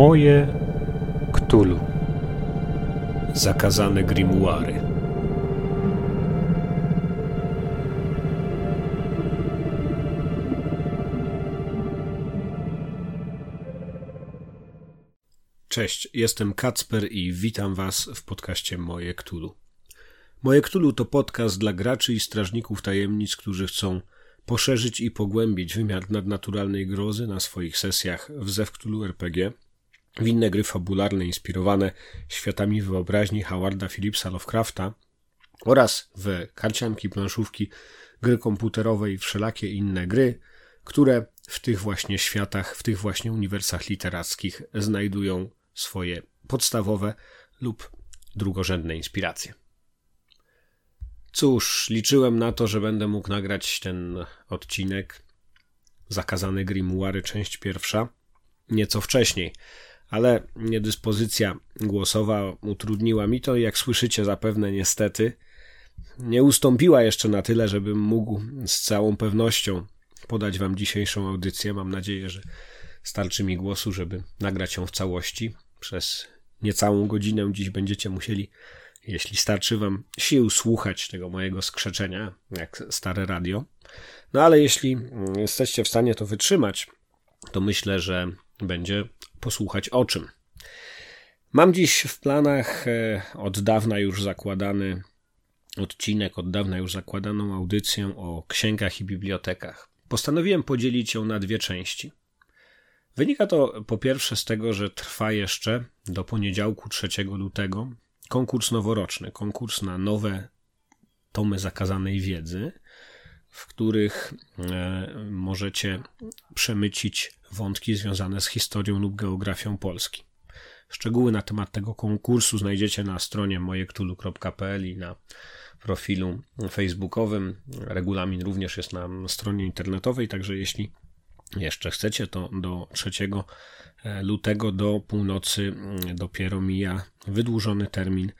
Moje Ktulu. Zakazane grimuary. Cześć, jestem Kacper i witam Was w podcaście Moje Ktulu. Moje Ktulu to podcast dla graczy i strażników tajemnic, którzy chcą poszerzyć i pogłębić wymiar nadnaturalnej grozy na swoich sesjach w Zewktulu RPG, w inne gry fabularne inspirowane światami wyobraźni Howarda Phillipsa Lovecrafta oraz w karcianki, planszówki, gry komputerowe i wszelakie inne gry, które w tych właśnie światach, w tych właśnie uniwersach literackich znajdują swoje podstawowe lub drugorzędne inspiracje. Cóż, liczyłem na to, że będę mógł nagrać ten odcinek. Zakazane Grimoire, część pierwsza, nieco wcześniej, ale niedyspozycja głosowa utrudniła mi to i jak słyszycie zapewne niestety nie ustąpiła jeszcze na tyle, żebym mógł z całą pewnością podać wam dzisiejszą audycję. Mam nadzieję, że starczy mi głosu, żeby nagrać ją w całości. Przez niecałą godzinę dziś będziecie musieli jeśli starczy wam sił słuchać tego mojego skrzeczenia, jak stare radio. No ale jeśli jesteście w stanie to wytrzymać, to myślę, że będzie posłuchać o czym. Mam dziś w planach e, od dawna już zakładany odcinek, od dawna już zakładaną audycję o księgach i bibliotekach. Postanowiłem podzielić ją na dwie części. Wynika to po pierwsze z tego, że trwa jeszcze do poniedziałku 3 lutego konkurs noworoczny, konkurs na nowe tomy zakazanej wiedzy, w których e, możecie przemycić wątki związane z historią lub geografią Polski. Szczegóły na temat tego konkursu znajdziecie na stronie mojektulu.pl i na profilu facebookowym. Regulamin również jest na stronie internetowej, także jeśli jeszcze chcecie, to do 3 e, lutego do północy mm, dopiero mija wydłużony termin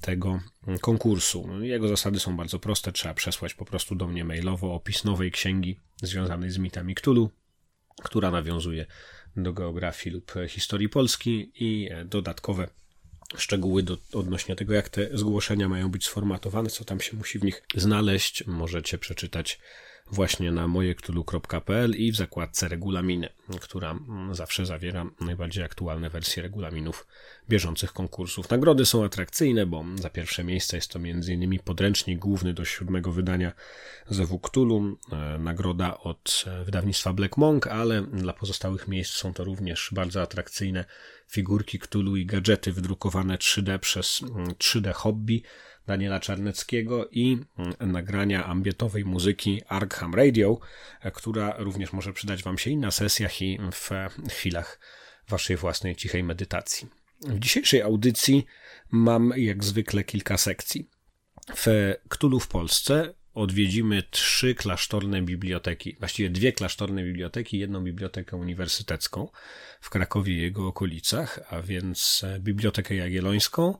tego mm, konkursu. Jego zasady są bardzo proste. Trzeba przesłać po prostu do mnie mailowo opis nowej księgi związanej z mitami Cthulhu, która nawiązuje do geografii lub historii Polski i e, dodatkowe szczegóły do, odnośnie tego, jak te zgłoszenia mają być sformatowane, co tam się musi w nich znaleźć, możecie przeczytać właśnie na mojektulu.pl i w zakładce regulaminy, która zawsze zawiera najbardziej aktualne wersje regulaminów bieżących konkursów. Nagrody są atrakcyjne, bo za pierwsze miejsce jest to m.in. podręcznik główny do siódmego wydania ZW Cthulhu, e, nagroda od wydawnictwa Black Monk, ale dla pozostałych miejsc są to również bardzo atrakcyjne figurki Cthulhu i gadżety wydrukowane 3D przez 3D Hobby, Daniela Czarneckiego i mm, nagrania ambietowej muzyki Arkham Radio, e, która również może przydać Wam się i na sesjach, i w chwilach Waszej własnej cichej medytacji. W dzisiejszej audycji mam jak zwykle kilka sekcji. W Ktulu w Polsce odwiedzimy trzy klasztorne biblioteki, właściwie dwie klasztorne biblioteki, jedną bibliotekę uniwersytecką w Krakowie i jego okolicach, a więc e, Bibliotekę Jagiellońską,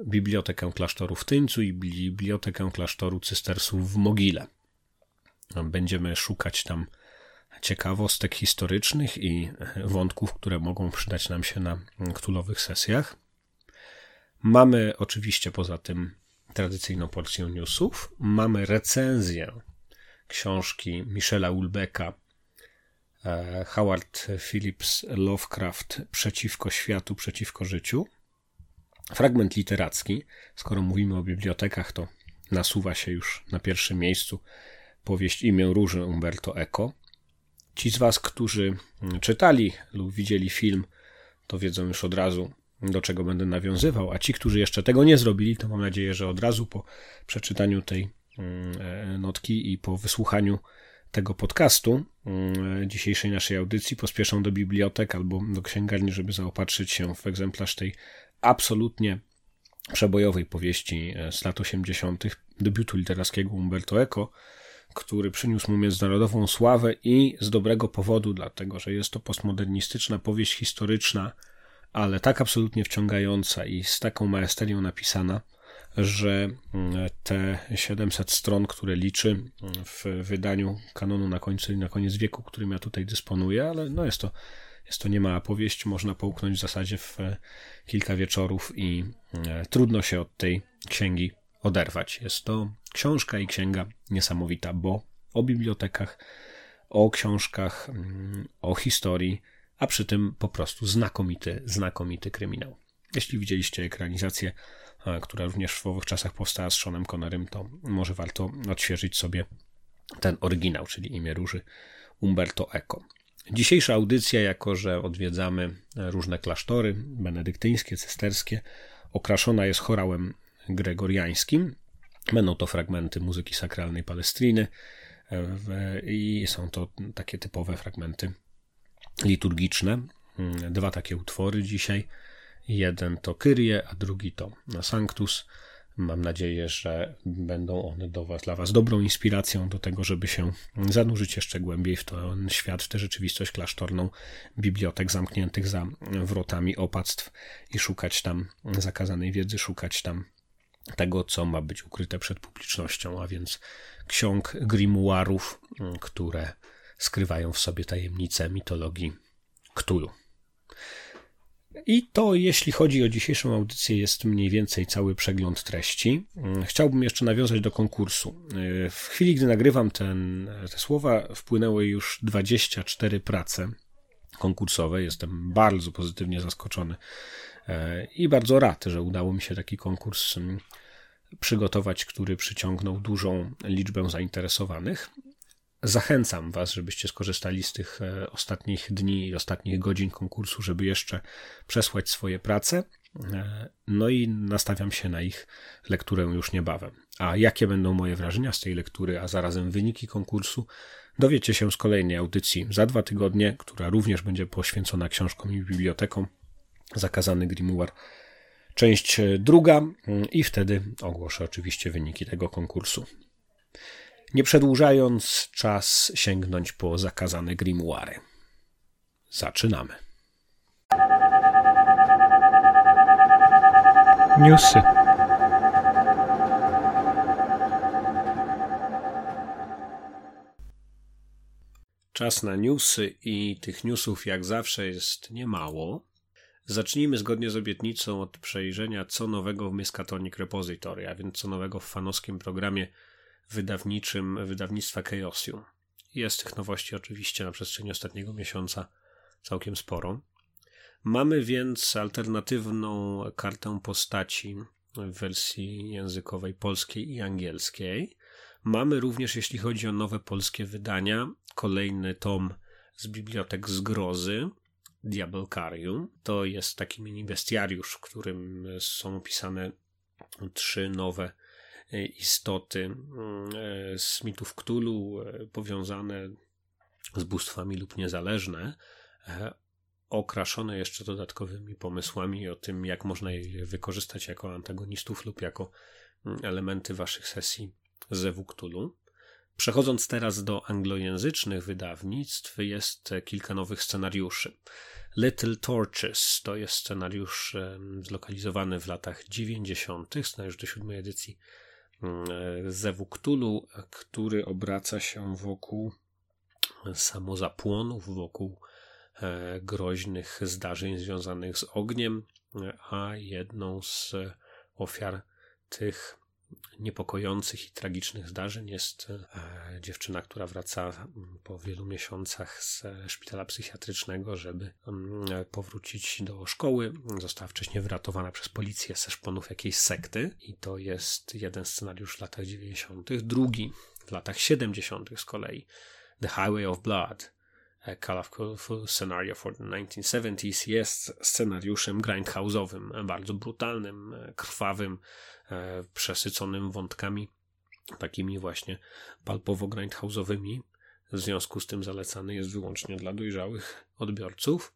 bibliotekę klasztoru w Tyńcu i bibliotekę klasztoru cystersów w Mogile. Będziemy szukać tam ciekawostek historycznych i wątków, które mogą przydać nam się na ktulowych sesjach. Mamy oczywiście poza tym tradycyjną porcję newsów. Mamy recenzję książki Michela Ulbecka e, Howard Phillips Lovecraft Przeciwko światu, przeciwko życiu. Fragment literacki, skoro mówimy o bibliotekach, to nasuwa się już na pierwszym miejscu powieść Imię Róży Umberto Eco. Ci z Was, którzy czytali lub widzieli film, to wiedzą już od razu, do czego będę nawiązywał, a ci, którzy jeszcze tego nie zrobili, to mam nadzieję, że od razu po przeczytaniu tej mm, e, notki i po wysłuchaniu tego podcastu, mm, dzisiejszej naszej audycji, pospieszą do bibliotek albo do księgarni, żeby zaopatrzyć się w egzemplarz tej absolutnie przebojowej powieści e, z lat 80., debiutu literackiego Umberto Eco, który przyniósł mu międzynarodową sławę i z dobrego powodu, dlatego że jest to postmodernistyczna powieść historyczna, ale tak absolutnie wciągająca i z taką maesterią napisana, że mm, te 700 stron, które liczy mm, w wydaniu kanonu na końcu na koniec wieku, którym ja tutaj dysponuję, ale no jest to Jest to niemała powieść, można połknąć w zasadzie w kilka wieczorów i trudno się od tej księgi oderwać. Jest to książka i księga niesamowita, bo o bibliotekach, o książkach, mm, o historii, a przy tym po prostu znakomity, znakomity kryminał. Jeśli widzieliście ekranizację, e, która również w owych czasach powstała z Seanem Connerem, to może warto odświeżyć sobie ten oryginał, czyli imię róży Umberto Eco. Dzisiejsza audycja, jako że odwiedzamy różne klasztory benedyktyńskie, cysterskie, okraszona jest chorałem gregoriańskim. Będą to fragmenty muzyki sakralnej Palestriny e, i są to takie typowe fragmenty liturgiczne. Mm, dwa takie utwory dzisiaj. Jeden to Kyrie, a drugi to Sanctus. Mam nadzieję, że będą one do was, dla Was dobrą inspiracją do tego, żeby się zanurzyć jeszcze głębiej w ten świat, w tę rzeczywistość klasztorną, bibliotek zamkniętych za wrotami opactw i szukać tam zakazanej wiedzy, szukać tam tego, co ma być ukryte przed publicznością, a więc ksiąg grimoirów, które skrywają w sobie tajemnice mitologii Ktulu. I to, jeśli chodzi o dzisiejszą audycję, jest mniej więcej cały przegląd treści. Chciałbym jeszcze nawiązać do konkursu. W chwili, gdy nagrywam ten, te słowa, wpłynęły już 24 prace konkursowe. Jestem bardzo pozytywnie zaskoczony e, i bardzo rad, że udało mi się taki konkurs mm, przygotować, który przyciągnął dużą liczbę zainteresowanych. Zachęcam Was, żebyście skorzystali z tych e, ostatnich dni i ostatnich godzin konkursu, żeby jeszcze przesłać swoje prace. E, no i nastawiam się na ich lekturę już niebawem. A jakie będą moje wrażenia z tej lektury, a zarazem wyniki konkursu, dowiecie się z kolejnej audycji za dwa tygodnie, która również będzie poświęcona książkom i bibliotekom. Zakazany Grimoire, część e, druga, i wtedy ogłoszę oczywiście wyniki tego konkursu. Nie przedłużając, czas sięgnąć po zakazane grimoire. Zaczynamy. Newsy. Czas na newsy i tych newsów jak zawsze jest niemało. Zacznijmy zgodnie z obietnicą od przejrzenia co nowego w Miskatonic Repository, a więc co nowego w fanowskim programie wydawniczym wydawnictwa Chaosium. Jest tych nowości oczywiście na przestrzeni ostatniego miesiąca całkiem sporo. Mamy więc alternatywną kartę postaci w wersji językowej polskiej i angielskiej. Mamy również, jeśli chodzi o nowe polskie wydania, kolejny tom z bibliotek zgrozy, Diabelcarium. To jest taki mini bestiariusz, w którym są opisane trzy nowe istoty mm, e, z mitów Cthulhu e, powiązane z bóstwami lub niezależne, e, okraszone jeszcze dodatkowymi pomysłami o tym, jak można je wykorzystać jako antagonistów lub jako mm, elementy waszych sesji z Ewu Cthulhu. Przechodząc teraz do anglojęzycznych wydawnictw, jest kilka nowych scenariuszy. Little Torches to jest scenariusz zlokalizowany w latach 90., scenariusz do siódmej edycji Zewu Ktulu, który obraca się wokół samozapłonów, wokół e, groźnych zdarzeń związanych z ogniem, a jedną z ofiar tych niepokojących i tragicznych zdarzeń jest e, dziewczyna, która wraca po wielu miesiącach z szpitala psychiatrycznego, żeby mm, powrócić do szkoły. Została wcześniej wyratowana przez policję ze szponów jakiejś sekty i to jest jeden scenariusz w latach 90. Drugi w latach 70. z kolei The Highway of Blood a Colorful Scenario for the 1970s jest scenariuszem grindhouse'owym, bardzo brutalnym, krwawym, E, przesyconym wątkami takimi właśnie palpowo-grindhouse'owymi. W związku z tym zalecany jest wyłącznie dla dojrzałych odbiorców.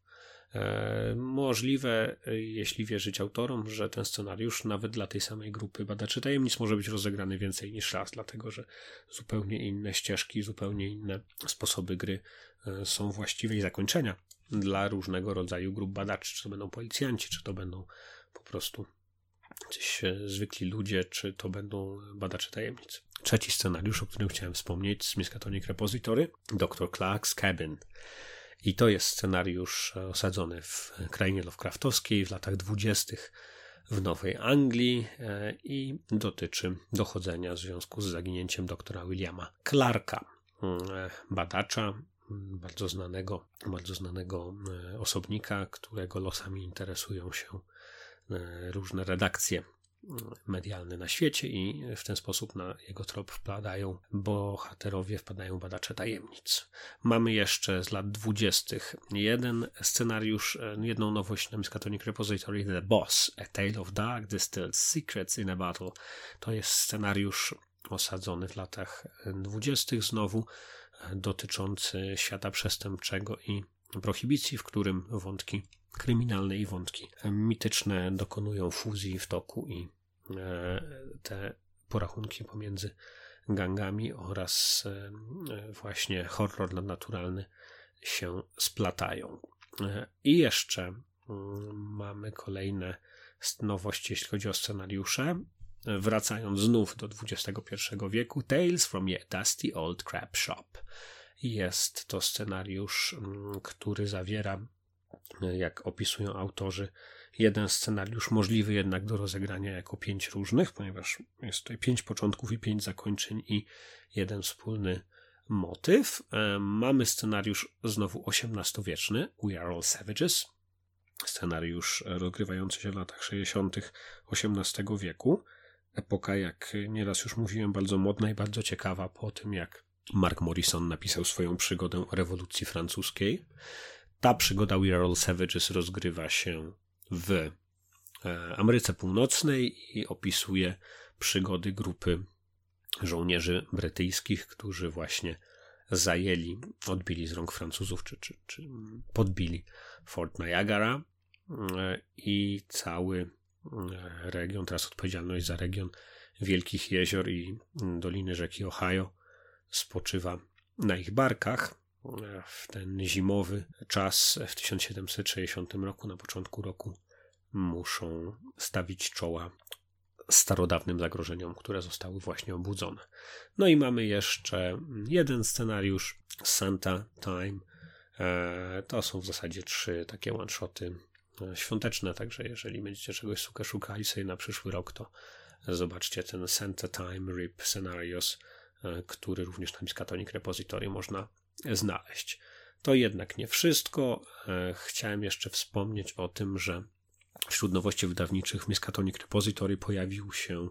E, możliwe, jeśli wierzyć autorom, że ten scenariusz nawet dla tej samej grupy badaczy tajemnic może być rozegrany więcej niż raz, dlatego że zupełnie inne ścieżki, zupełnie inne sposoby gry e, są właściwe i zakończenia dla różnego rodzaju grup badaczy, czy to będą policjanci, czy to będą po prostu jacyś zwykli ludzie, czy to będą badacze tajemnic. Trzeci scenariusz, o którym chciałem wspomnieć Miskatonic Repository, Dr. Clark's Cabin. I to jest scenariusz osadzony w krainie Lovecraftowskiej w latach dwudziestych w Nowej Anglii e, i dotyczy dochodzenia w związku z zaginięciem doktora Williama Clarka, mm, e, badacza, mm, bardzo znanego, bardzo znanego e, osobnika, którego losami interesują się różne redakcje medialny na świecie i w ten sposób na jego trop wpadają bohaterowie, wpadają badacze tajemnic. Mamy jeszcze z lat dwudziestych jeden scenariusz, jedną nowość na Miskatonic Repository The Boss, A Tale of Dark Distilled Secrets in a Battle. To jest scenariusz osadzony w latach dwudziestych znowu, dotyczący świata przestępczego i prohibicji, w którym wątki kryminalne i wątki mityczne dokonują fuzji w toku i e, te porachunki pomiędzy gangami oraz e, właśnie horror nadnaturalny się splatają. E, I jeszcze mm, mamy kolejne nowości, jeśli chodzi o scenariusze. Wracając znów do XXI wieku, Tales from a Dusty Old Crab Shop. Jest to scenariusz, mm, który zawiera jak opisują autorzy, jeden scenariusz możliwy jednak do rozegrania jako pięć różnych, ponieważ jest tutaj pięć początków i pięć zakończeń i jeden wspólny motyw. E, mamy scenariusz znowu XVIII-wieczny, We Are All Savages, scenariusz rozgrywający się w latach 60. XVIII wieku. Epoka, jak nieraz już mówiłem, bardzo modna i bardzo ciekawa po tym, jak Mark Morrison napisał swoją przygodę o rewolucji francuskiej. Ta przygoda We Are All Savages rozgrywa się w e, Ameryce Północnej i opisuje przygody grupy żołnierzy brytyjskich, którzy właśnie zajęli, odbili z rąk Francuzów, czy, czy, czy podbili Fort Niagara e, i cały e, region, teraz odpowiedzialność za region Wielkich Jezior i Doliny rzeki Ohio spoczywa na ich barkach w ten zimowy czas w 1760 roku, na początku roku, muszą stawić czoła starodawnym zagrożeniom, które zostały właśnie obudzone. No i mamy jeszcze jeden scenariusz, Santa Time. E, to są w zasadzie trzy takie one-shoty e, świąteczne, także jeżeli będziecie czegoś szukali sobie na przyszły rok, to zobaczcie ten Santa Time Rip Scenarios, e, który również na Miskatonic Repository można znaleźć. To jednak nie wszystko. E, chciałem jeszcze wspomnieć o tym, że wśród nowości wydawniczych Miskatonic Repository pojawił się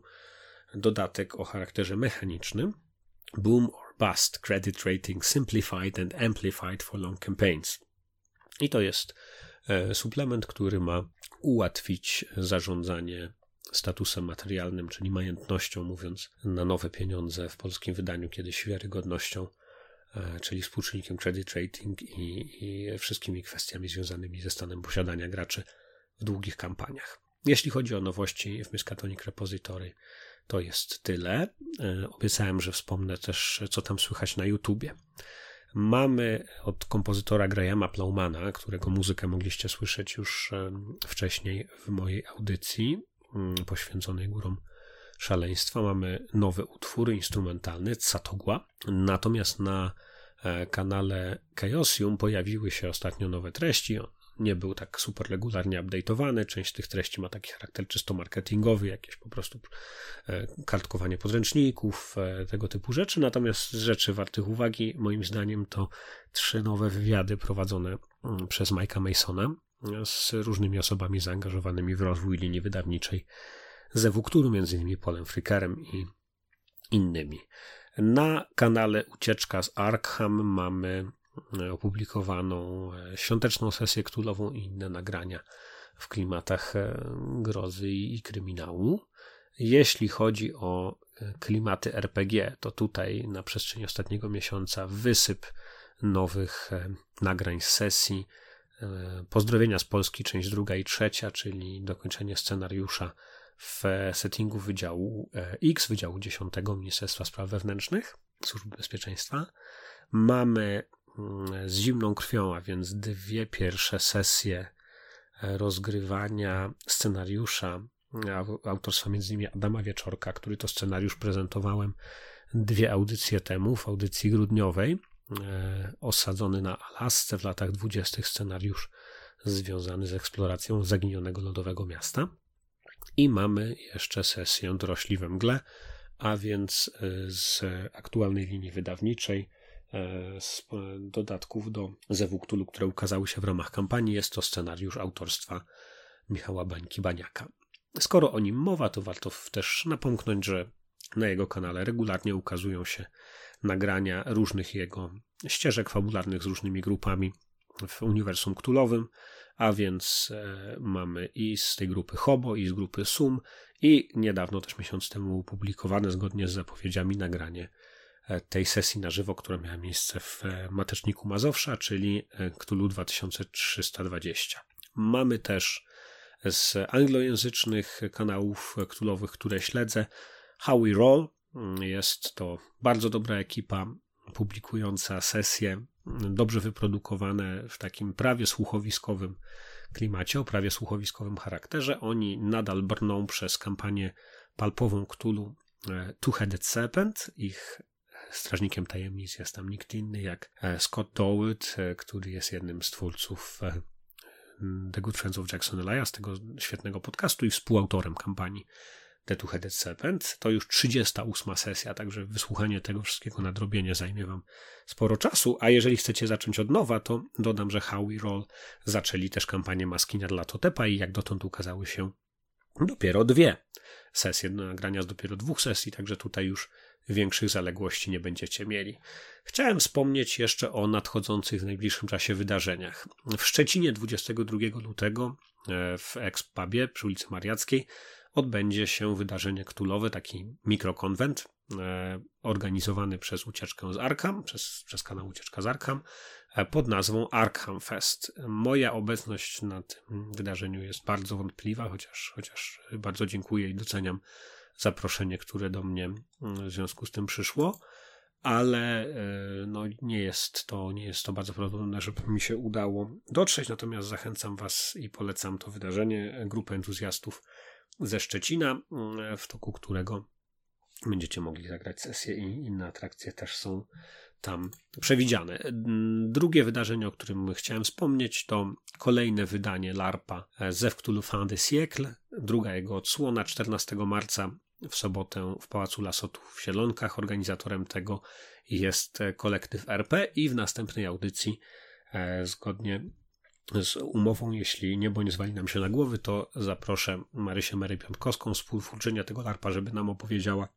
dodatek o charakterze mechanicznym Boom or Bust Credit Rating Simplified and Amplified for Long Campaigns. I to jest e, suplement, który ma ułatwić zarządzanie statusem materialnym, czyli majątnością, mówiąc na nowe pieniądze w polskim wydaniu, kiedyś wiarygodnością czyli współczynnikiem credit rating i, i wszystkimi kwestiami związanymi ze stanem posiadania graczy w długich kampaniach. Jeśli chodzi o nowości w Miskatonic Repository, to jest tyle. E, obiecałem, że wspomnę też, co tam słychać na YouTubie. Mamy od kompozytora Grahama Plowmana, którego muzykę mogliście słyszeć już e, wcześniej w mojej audycji mm, poświęconej górom szaleństwa. Mamy nowy utwór instrumentalny, Satogła. Natomiast na e, kanale Chaosium pojawiły się ostatnio nowe treści. On nie był tak super regularnie update'owany. Część tych treści ma taki charakter czysto marketingowy, jakieś po prostu e, kartkowanie podręczników, e, tego typu rzeczy. Natomiast rzeczy wartych uwagi, moim zdaniem, to trzy nowe wywiady prowadzone mm, przez Mike'a Masona z różnymi osobami zaangażowanymi w rozwój linii wydawniczej ze Wukturu, m.in. Polem Frikerem i innymi. Na kanale Ucieczka z Arkham mamy e, opublikowaną e, świąteczną sesję ktulową i inne nagrania w klimatach e, grozy i kryminału. Jeśli chodzi o klimaty RPG, to tutaj na przestrzeni ostatniego miesiąca wysyp nowych nagrań z sesji. Pozdrowienia z Polski, część druga i trzecia, czyli dokończenie scenariusza w settingu Wydziału e, X, Wydziału 10 Ministerstwa Spraw Wewnętrznych, Służby Bezpieczeństwa. Mamy mm, z zimną krwią, a więc dwie pierwsze sesje e, rozgrywania scenariusza autorstwa między innymi Adama Wieczorka, który to scenariusz prezentowałem dwie audycje temu, w audycji grudniowej. osadzony na Alasce w latach dwudziestych scenariusz związany z eksploracją zaginionego lodowego miasta. I mamy jeszcze sesję Dorośli we mgle, a więc z aktualnej linii wydawniczej E, z dodatków do Zewuktulu, które ukazały się w ramach kampanii. Jest to scenariusz autorstwa Michała Bańki-Baniaka. Skoro o nim mowa, to warto też napomknąć, że na jego kanale regularnie ukazują się nagrania różnych jego ścieżek fabularnych z różnymi grupami w uniwersum ktulowym, a więc e, mamy i z tej grupy Hobo, i z grupy Sum, i niedawno, też miesiąc temu, opublikowane zgodnie z zapowiedziami nagranie E, tej sesji na żywo, która miała miejsce w e, Mateczniku Mazowsza, czyli Cthulhu 2320. Mamy też z anglojęzycznych kanałów Cthulhowych, które śledzę, How We Roll. Mm, jest to bardzo dobra ekipa publikująca sesje dobrze wyprodukowane w takim prawie słuchowiskowym klimacie, o prawie słuchowiskowym charakterze. Oni nadal brną przez kampanię palpową Cthulhu Two-Headed Serpent. Ich strażnikiem tajemnic jest tam nikt inny jak e, Scott Dowd, e, który jest jednym z twórców e, The Good Friends of Jackson Elias, tego świetnego podcastu i współautorem kampanii The Two-Headed Serpent. To już 38 sesja, także wysłuchanie tego wszystkiego nadrobienie zajmie wam sporo czasu, a jeżeli chcecie zacząć od nowa, to dodam, że Howie Roll zaczęli też kampanię Maskinia dla Totepa i jak dotąd ukazały się dopiero dwie sesje, nagrania z dopiero dwóch sesji, także tutaj już większych zaległości nie będziecie mieli. Chciałem wspomnieć jeszcze o nadchodzących w najbliższym czasie wydarzeniach. W Szczecinie 22 lutego e, w Expabie przy ulicy Mariackiej odbędzie się wydarzenie ktulowe, taki mikrokonwent e, organizowany przez ucieczkę z Arkham, przez, przez kanał Ucieczka z Arkham, e, pod nazwą Arkham Fest. Moja obecność na tym wydarzeniu jest bardzo wątpliwa, chociaż, chociaż bardzo dziękuję i doceniam zaproszenie, które do mnie mm, w związku z tym przyszło, ale e, no, nie, jest to, nie jest to bardzo prawdopodobne, żeby mi się udało dotrzeć, natomiast zachęcam Was i polecam to wydarzenie, grupę entuzjastów ze Szczecina, mm, w toku którego będziecie mogli zagrać sesję i inne atrakcje też są tam przewidziane. Drugie wydarzenie, o którym chciałem wspomnieć, to kolejne wydanie LARPA Zew Cthulhu Fin de Siècle, druga jego odsłona 14 marca w sobotę w Pałacu Lasotów w Sielonkach. Organizatorem tego jest kolektyw RP i w następnej audycji e, zgodnie z umową, jeśli niebo nie zwali nam się na głowy, to zaproszę Marysię Mary Piątkowską, współtwórczynię tego LARPA, żeby nam opowiedziała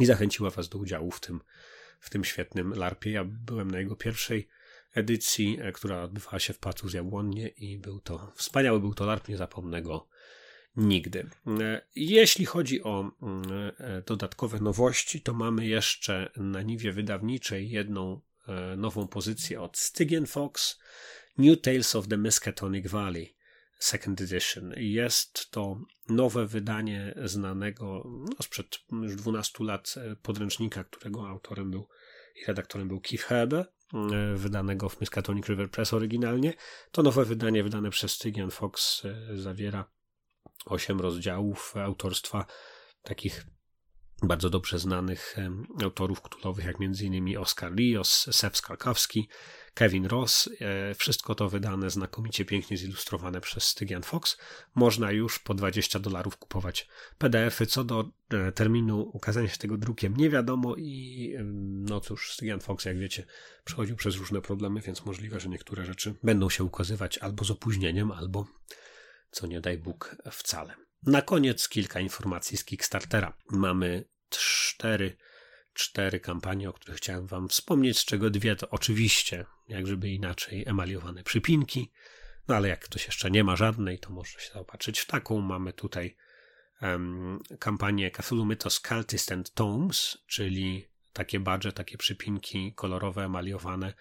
i zachęciła Was do udziału w tym, w tym świetnym LARPie. Ja byłem na jego pierwszej edycji, e, która odbywała się w Pałacu z Jabłonnie i był to wspaniały, był to LARP, nie zapomnę go nigdy. E, jeśli chodzi o mm, e, dodatkowe nowości, to mamy jeszcze na niwie wydawniczej jedną nową pozycję od Stygian Fox, New Tales of the Miskatonic Valley. Second Edition. Jest to nowe wydanie znanego no, sprzed już 12 lat podręcznika, którego autorem był i redaktorem był Keith Herber, wydanego w Miskatonic River Press oryginalnie. To nowe wydanie wydane przez Stygian Fox zawiera osiem rozdziałów autorstwa takich bardzo dobrze znanych autorów ktulowych, jak m.in. Oscar Rios, Sef Skalkowski, Kevin Ross. E, wszystko to wydane znakomicie pięknie zilustrowane przez Stygian Fox. Można już po 20 dolarów kupować PDF-y. Co do e, terminu ukazania się tego drukiem nie wiadomo i no cóż, Stygian Fox, jak wiecie, przechodził przez różne problemy, więc możliwe, że niektóre rzeczy będą się ukazywać albo z opóźnieniem, albo co nie daj Bóg wcale. Na koniec kilka informacji z Kickstartera. Mamy cztery, cztery kampanie, o których chciałem Wam wspomnieć, z czego dwie to oczywiście, jak żeby inaczej, emaliowane przypinki. No ale jak ktoś jeszcze nie ma żadnej, to może się zaopatrzyć w taką. Mamy tutaj um, kampanię Cthulhu Mythos Cultist and Tomes, czyli takie badże, takie przypinki kolorowe, emaliowane,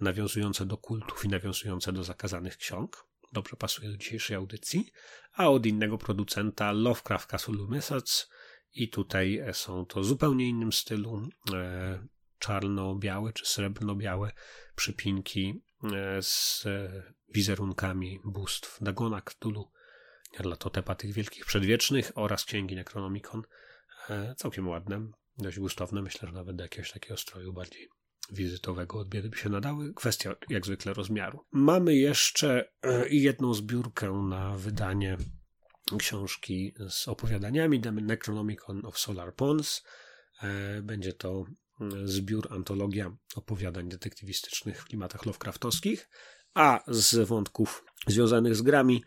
nawiązujące do kultów i nawiązujące do zakazanych ksiąg dobrze pasuje do dzisiejszej audycji, a od innego producenta Lovecraft Castle Methods i tutaj e, są to zupełnie innym stylu e, czarno-białe czy srebrno-białe przypinki e, z wizerunkami bóstw Dagona, Cthulhu, Nyarlathotepa tych wielkich przedwiecznych oraz księgi Necronomicon. Całkiem ładne, dość gustowne, myślę, że nawet do jakiegoś takiego stroju bardziej wizytowego od by się nadały. Kwestia jak zwykle rozmiaru. Mamy jeszcze jedną zbiórkę na wydanie książki z opowiadaniami The Necronomicon of Solar Pons. E, będzie to mm, zbiór, antologia opowiadań detektywistycznych w klimatach Lovecraftowskich, a z wątków związanych z grami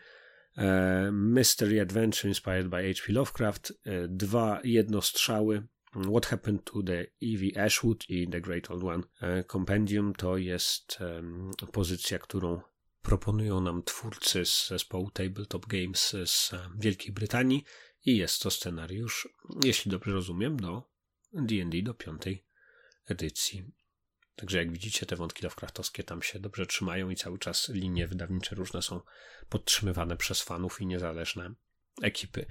e, Mystery Adventure Inspired by H.P. Lovecraft, dwa jednostrzały What Happened to the Evie Ashwood i The Great Old One e, Compendium to jest pozycja, którą proponują nam twórcy z zespołu Tabletop Games z Wielkiej Brytanii i jest to scenariusz, jeśli dobrze rozumiem, do D&D do piątej edycji. Także jak widzicie, te wątki Lovecraftowskie tam się dobrze trzymają i cały czas linie wydawnicze różne są podtrzymywane przez fanów i niezależne ekipy.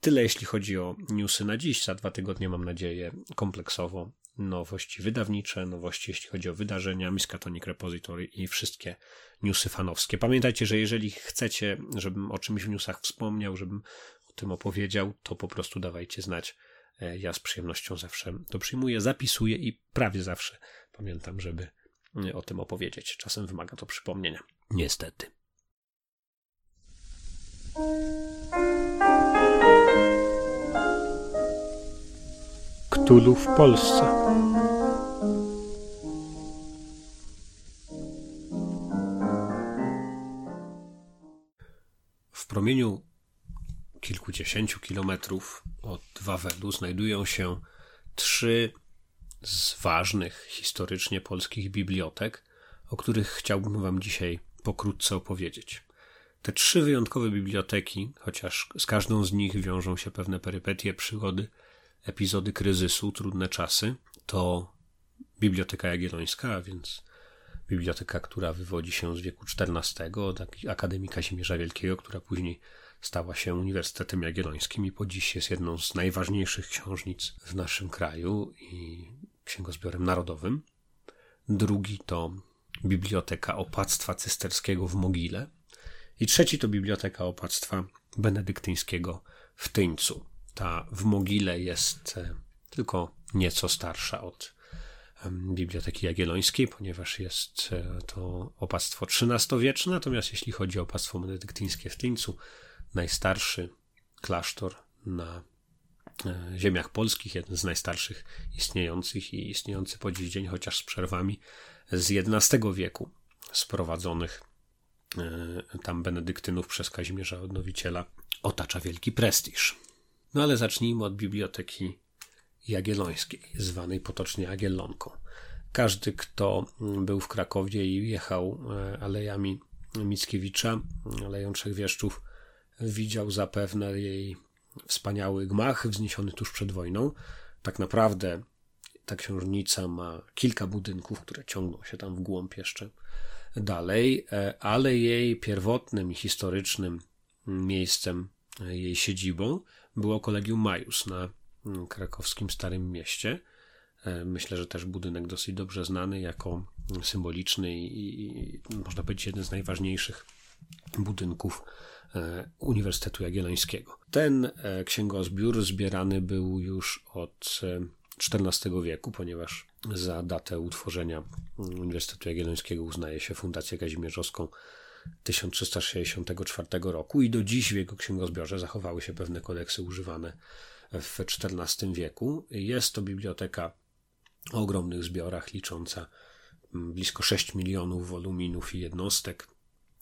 Tyle jeśli chodzi o newsy na dziś. Za dwa tygodnie mam nadzieję kompleksowo nowości wydawnicze, nowości jeśli chodzi o wydarzenia, Miskatonic Repository i wszystkie newsy fanowskie. Pamiętajcie, że jeżeli chcecie, żebym o czymś w newsach wspomniał, żebym o tym opowiedział, to po prostu dawajcie znać. E, ja z przyjemnością zawsze to przyjmuję, zapisuję i prawie zawsze pamiętam, żeby o tym opowiedzieć. Czasem wymaga to przypomnienia. Niestety. Ktulu w Polsce. W promieniu kilkudziesięciu kilometrów od Wawelu znajdują się trzy z ważnych historycznie polskich bibliotek, o których chciałbym Wam dzisiaj pokrótce opowiedzieć. Te trzy wyjątkowe biblioteki, chociaż z każdą z nich wiążą się pewne perypetie, przygody, epizody kryzysu, trudne czasy, to Biblioteka Jagiellońska, a więc biblioteka, która wywodzi się z wieku XIV od Akademii Kazimierza Wielkiego, która później stała się Uniwersytetem Jagiellońskim i po dziś jest jedną z najważniejszych książnic w naszym kraju i księgozbiorem narodowym. Drugi to Biblioteka Opactwa Cysterskiego w Mogile. I trzeci to Biblioteka Opactwa Benedyktyńskiego w Tyńcu. Ta w Mogile jest e, tylko nieco starsza od Biblioteki Jagiellońskiej, ponieważ jest e, to opactwo XIII-wieczne, natomiast jeśli chodzi o opactwo benedyktyńskie w Tyńcu, najstarszy klasztor na e, ziemiach polskich, jeden z najstarszych istniejących i istniejący po dziś dzień, chociaż z przerwami z XI wieku, sprowadzonych tam benedyktynów przez Kazimierza Odnowiciela, otacza wielki prestiż. No ale zacznijmy od Biblioteki Jagiellońskiej, zwanej potocznie Jagiellonką. Każdy, kto był w Krakowie i jechał e, alejami Mickiewicza, aleją Trzech Wieszczów, widział zapewne jej wspaniały gmach wzniesiony tuż przed wojną. Tak naprawdę ta książnica ma kilka budynków, które ciągną się tam w głąb jeszcze dalej, e, ale jej pierwotnym i historycznym miejscem, e, jej siedzibą było Kolegium Majus na mm, krakowskim Starym Mieście. E, myślę, że też budynek dosyć dobrze znany jako symboliczny i, można powiedzieć jeden z najważniejszych budynków e, Uniwersytetu Jagiellońskiego. Ten e, księgozbiór zbierany był już od XIV wieku, ponieważ za datę utworzenia Uniwersytetu Jagiellońskiego uznaje się Fundację Kazimierzowską 1364 roku i do dziś w jego księgozbiorze zachowały się pewne kodeksy używane w XIV wieku. Jest to biblioteka o ogromnych zbiorach, licząca mm, blisko 6 milionów woluminów i jednostek.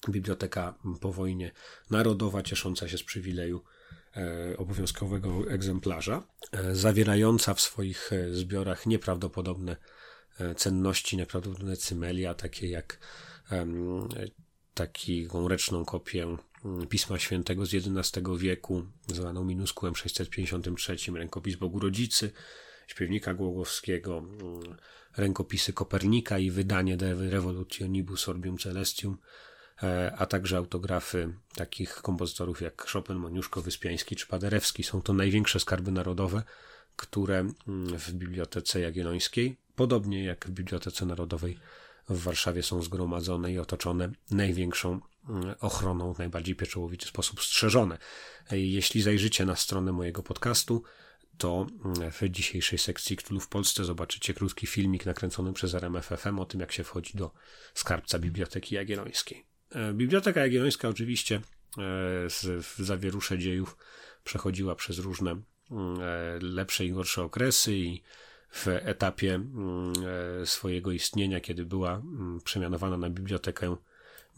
Biblioteka po wojnie narodowa, ciesząca się z przywileju e, obowiązkowego egzemplarza, e, zawierająca w swoich e, zbiorach nieprawdopodobne cenności, nieprawdopodobne cymelia, takie jak taką ręczną kopię mm, Pisma Świętego z XI wieku, zwaną minuskułem 653, rękopis Bogu Rodzicy, śpiewnika Głogowskiego, mm, rękopisy Kopernika i wydanie De Revolutionibus Orbium Celestium, e, a także autografy takich kompozytorów jak Chopin, Moniuszko, Wyspiański czy Paderewski. Są to największe skarby narodowe, które mm, w Bibliotece Jagiellońskiej, podobnie jak w Bibliotece Narodowej w Warszawie są zgromadzone i otoczone największą mm, ochroną, w najbardziej pieczołowity sposób strzeżone. Jeśli zajrzycie na stronę mojego podcastu, to w dzisiejszej sekcji Ktulu w Polsce zobaczycie krótki filmik nakręcony przez RMFFM o tym, jak się wchodzi do skarbca Biblioteki Jagiellońskiej. E, Biblioteka Jagiellońska oczywiście w zawierusze dziejów przechodziła przez różne lepsze i gorsze okresy i w etapie swojego istnienia, kiedy była przemianowana na bibliotekę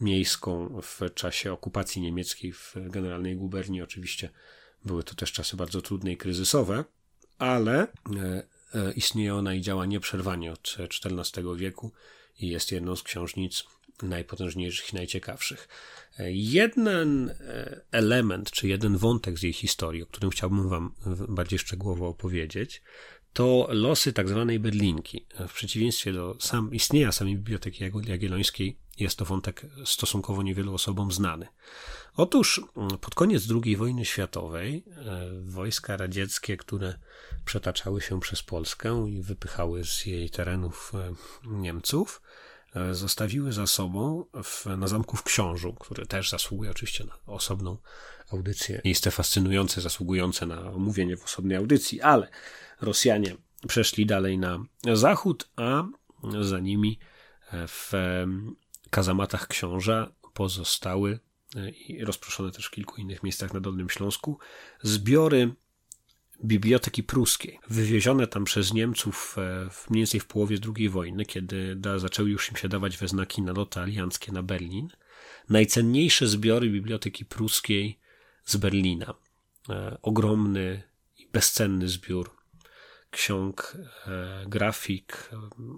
miejską w czasie okupacji niemieckiej w generalnej guberni. Oczywiście były to też czasy bardzo trudne i kryzysowe, ale e, e, istnieje ona i działa nieprzerwanie od XIV wieku i jest jedną z książnic najpotężniejszych i najciekawszych. E, jeden element, czy jeden wątek z jej historii, o którym chciałbym Wam bardziej szczegółowo opowiedzieć, to losy tak zwanej Berlinki. W przeciwieństwie do sam, istnienia samej Biblioteki Jagiellońskiej, jest to wątek stosunkowo niewielu osobom znany. Otóż mm, pod koniec II wojny światowej e, wojska radzieckie, które przetaczały się przez Polskę i wypychały z jej terenów e, Niemców, e, zostawiły za sobą w, na zamku w Książu, który też zasługuje oczywiście na osobną audycję. Miejsce fascynujące, zasługujące na omówienie w osobnej audycji, ale Rosjanie przeszli dalej na zachód, a za nimi w kazamatach książa pozostały e, i rozproszone też w kilku innych miejscach na Dolnym Śląsku zbiory Biblioteki Pruskiej, wywiezione tam przez Niemców e, w, mniej więcej w połowie II wojny, kiedy da, zaczęły już im się dawać we znaki naloty alianckie na Berlin. Najcenniejsze zbiory Biblioteki Pruskiej z Berlina. E, ogromny i bezcenny zbiór ksiąg, e, grafik,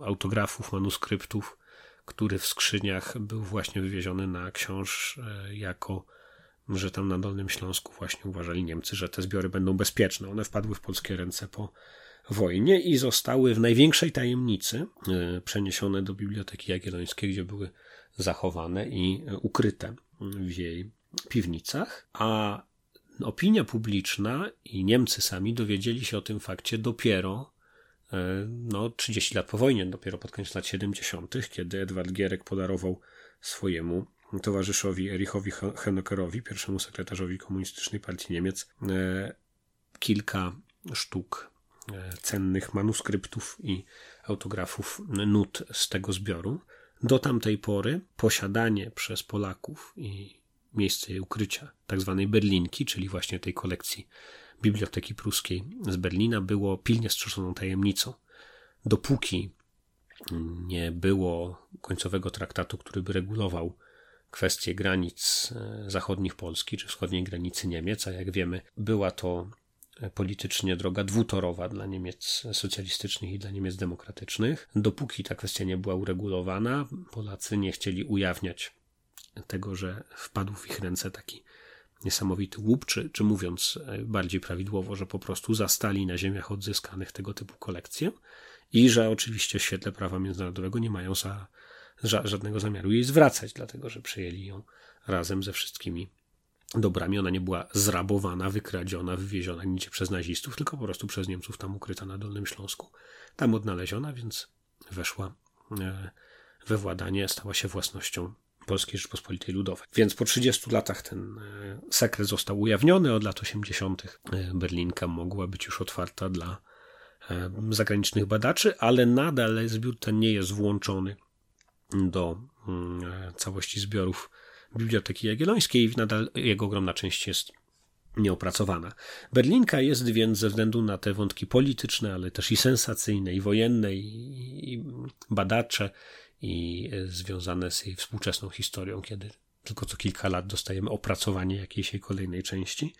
autografów, manuskryptów, który w skrzyniach był właśnie wywieziony na książ e, jako że tam na Dolnym Śląsku właśnie uważali Niemcy, że te zbiory będą bezpieczne. One wpadły w polskie ręce po wojnie i zostały w największej tajemnicy e, przeniesione do Biblioteki Jagiellońskiej, gdzie były zachowane i ukryte w jej piwnicach, a opinia publiczna i Niemcy sami dowiedzieli się o tym fakcie dopiero E, no, 30 lat po wojnie, dopiero pod koniec lat 70., kiedy Edward Gierek podarował swojemu towarzyszowi Erichowi Honeckerowi, pierwszemu sekretarzowi Komunistycznej Partii Niemiec, e, kilka sztuk e, cennych manuskryptów i autografów nut z tego zbioru. Do tamtej pory posiadanie przez Polaków i miejsce ukrycia, tak zwanej Berlinki, czyli właśnie tej kolekcji Biblioteki Pruskiej z Berlina było pilnie strzeżoną tajemnicą. Dopóki nie było końcowego traktatu, który by regulował kwestie granic e, zachodnich Polski czy wschodniej granicy Niemiec, a jak wiemy, była to politycznie droga dwutorowa dla Niemiec socjalistycznych i dla Niemiec demokratycznych. Dopóki ta kwestia nie była uregulowana, Polacy nie chcieli ujawniać tego, że wpadł w ich ręce taki niesamowity łup, czy, czy mówiąc e, bardziej prawidłowo, że po prostu zastali na ziemiach odzyskanych tego typu kolekcje i że oczywiście w świetle prawa międzynarodowego nie mają za, żadnego zamiaru jej zwracać, dlatego że przejęli ją razem ze wszystkimi dobrami. Ona nie była zrabowana, wykradziona, wywieziona nigdzie przez nazistów, tylko po prostu przez Niemców tam ukryta na Dolnym Śląsku. Tam odnaleziona, więc weszła e, we władanie, stała się własnością Polskiej Rzeczpospolitej Ludowej. Więc po 30 latach ten e, sekret został ujawniony. Od lat 80. E, Berlinka mogła być już otwarta dla e, zagranicznych badaczy, ale nadal zbiór ten nie jest włączony do mm, całości zbiorów Biblioteki Jagiellońskiej i nadal jego ogromna część jest nieopracowana. Berlinka jest więc ze względu na te wątki polityczne, ale też i sensacyjne, i wojenne, i, i badacze, i e, związane z jej współczesną historią, kiedy tylko co kilka lat dostajemy opracowanie jakiejś jej kolejnej części.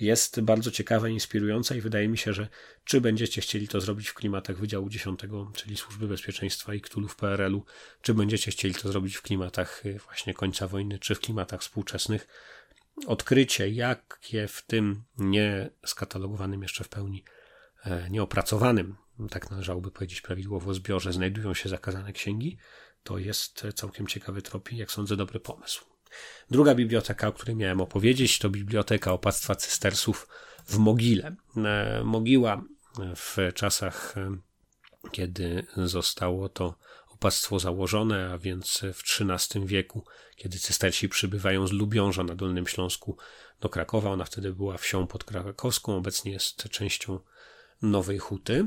Jest bardzo ciekawa, inspirująca i wydaje mi się, że czy będziecie chcieli to zrobić w klimatach Wydziału 10, czyli Służby Bezpieczeństwa i Ktulu w PRL-u, czy będziecie chcieli to zrobić w klimatach e, właśnie końca wojny, czy w klimatach współczesnych, odkrycie, jakie w tym nie skatalogowanym jeszcze w pełni, e, nieopracowanym tak należałoby powiedzieć prawidłowo, zbiorze znajdują się zakazane księgi, to jest całkiem ciekawy trop i, jak sądzę, dobry pomysł. Druga biblioteka, o której miałem opowiedzieć, to biblioteka opactwa cystersów w Mogile. E, mogiła w czasach, e, kiedy zostało to opactwo założone, a więc w XIII wieku, kiedy cystersi przybywają z Lubiąża na Dolnym Śląsku do Krakowa. Ona wtedy była wsią podkrakowską, obecnie jest częścią Nowej Huty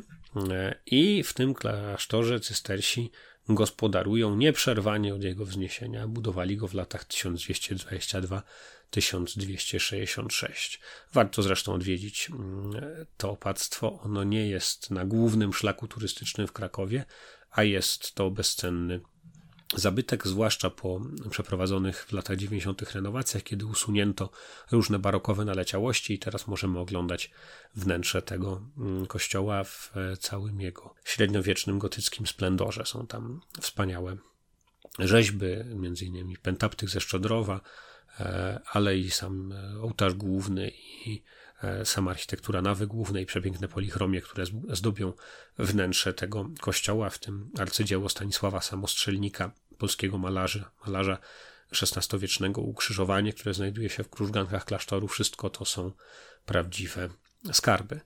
i w tym klasztorze cystersi gospodarują nieprzerwanie od jego wzniesienia. Budowali go w latach 1222-1266. Warto zresztą odwiedzić mm, to opactwo. Ono nie jest na głównym szlaku turystycznym w Krakowie, a jest to bezcenny zabytek, zwłaszcza po przeprowadzonych w latach 90. renowacjach, kiedy usunięto różne barokowe naleciałości i teraz możemy oglądać wnętrze tego mm, kościoła w całym jego średniowiecznym gotyckim splendorze. Są tam wspaniałe rzeźby, między innymi pentaptyk ze Szczodrowa, e, ale i sam e, ołtarz główny i e, sama architektura nawy głównej, przepiękne polichromie, które zdobią wnętrze tego kościoła, w tym arcydzieło Stanisława Samostrzelnika, polskiego malarza, malarza XVI-wiecznego ukrzyżowanie, które znajduje się w krużgankach klasztoru. Wszystko to są prawdziwe skarby.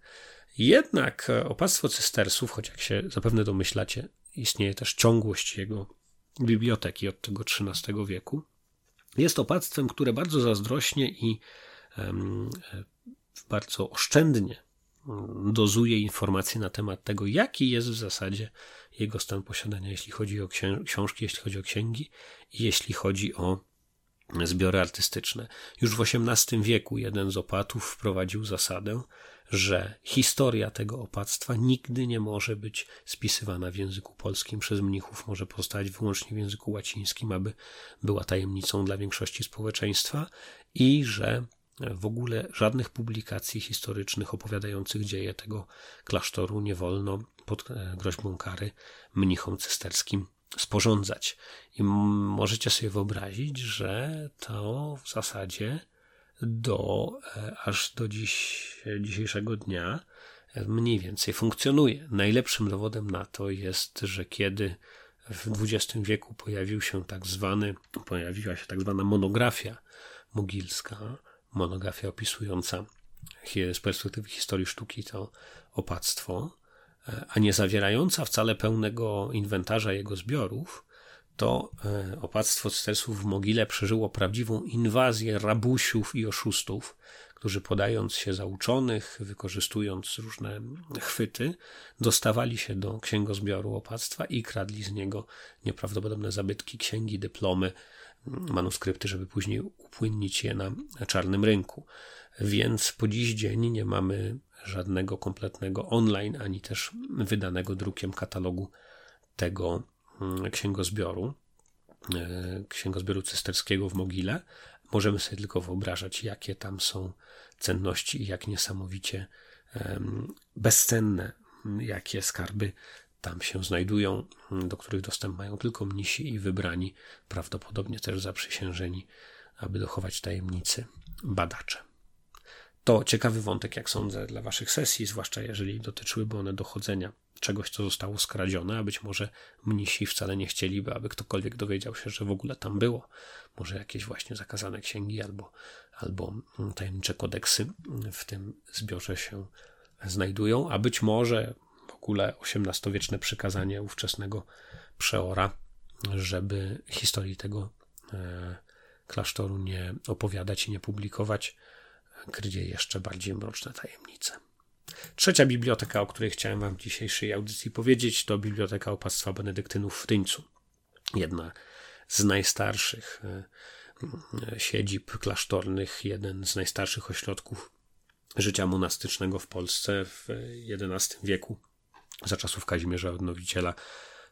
Jednak opactwo cystersów, choć jak się zapewne domyślacie, istnieje też ciągłość jego biblioteki od tego XIII wieku, jest opactwem, które bardzo zazdrośnie i um, bardzo oszczędnie dozuje informacje na temat tego, jaki jest w zasadzie jego stan posiadania, jeśli chodzi o książki, jeśli chodzi o księgi i jeśli chodzi o zbiory artystyczne. Już w XVIII wieku jeden z opatów wprowadził zasadę, że historia tego opactwa nigdy nie może być spisywana w języku polskim przez mnichów, może powstać wyłącznie w języku łacińskim, aby była tajemnicą dla większości społeczeństwa i że w ogóle żadnych publikacji historycznych opowiadających dzieje tego klasztoru nie wolno pod e, groźbą kary mnichom cysterskim sporządzać. I możecie sobie wyobrazić, że to w zasadzie do, e, aż do dziś, dzisiejszego dnia e, mniej więcej funkcjonuje. Najlepszym dowodem na to jest, że kiedy w XX wieku pojawił się tak zwany, pojawiła się tak zwana monografia mogilska, monografia opisująca z perspektywy historii sztuki to opactwo, e, a nie zawierająca wcale pełnego inwentarza jego zbiorów, to e, opactwo cystersów w mogile przeżyło prawdziwą inwazję rabusiów i oszustów, którzy podając się za uczonych, wykorzystując różne chwyty, dostawali się do księgozbioru opactwa i kradli z niego nieprawdopodobne zabytki, księgi, dyplomy, manuskrypty, żeby później upłynnić je na czarnym rynku. Więc po dziś dzień nie mamy żadnego kompletnego online, ani też wydanego drukiem katalogu tego mm, księgozbioru, e, księgozbioru cysterskiego w Mogile. Możemy sobie tylko wyobrażać, jakie tam są cenności i jak niesamowicie bezcenne, jakie skarby tam się znajdują, do których dostęp mają tylko mnisi i wybrani, prawdopodobnie też zaprzysiężeni, aby dochować tajemnicy badacze. To ciekawy wątek, jak sądzę, dla Waszych sesji, zwłaszcza jeżeli dotyczyłyby one dochodzenia czegoś, co zostało skradzione, a być może mnisi wcale nie chcieliby, aby ktokolwiek dowiedział się, że w ogóle tam było. Może jakieś właśnie zakazane księgi albo, albo tajemnicze kodeksy w tym zbiorze się znajdują, a być może ogóle XVIII-wieczne przykazanie ówczesnego przeora, żeby historii tego e, klasztoru nie opowiadać i nie publikować, kryje jeszcze bardziej mroczne tajemnice. Trzecia biblioteka, o której chciałem Wam w dzisiejszej audycji powiedzieć, to Biblioteka Opactwa Benedyktynów w Tyńcu. Jedna z najstarszych e, siedzib klasztornych, jeden z najstarszych ośrodków życia monastycznego w Polsce w XI wieku za czasów Kazimierza Odnowiciela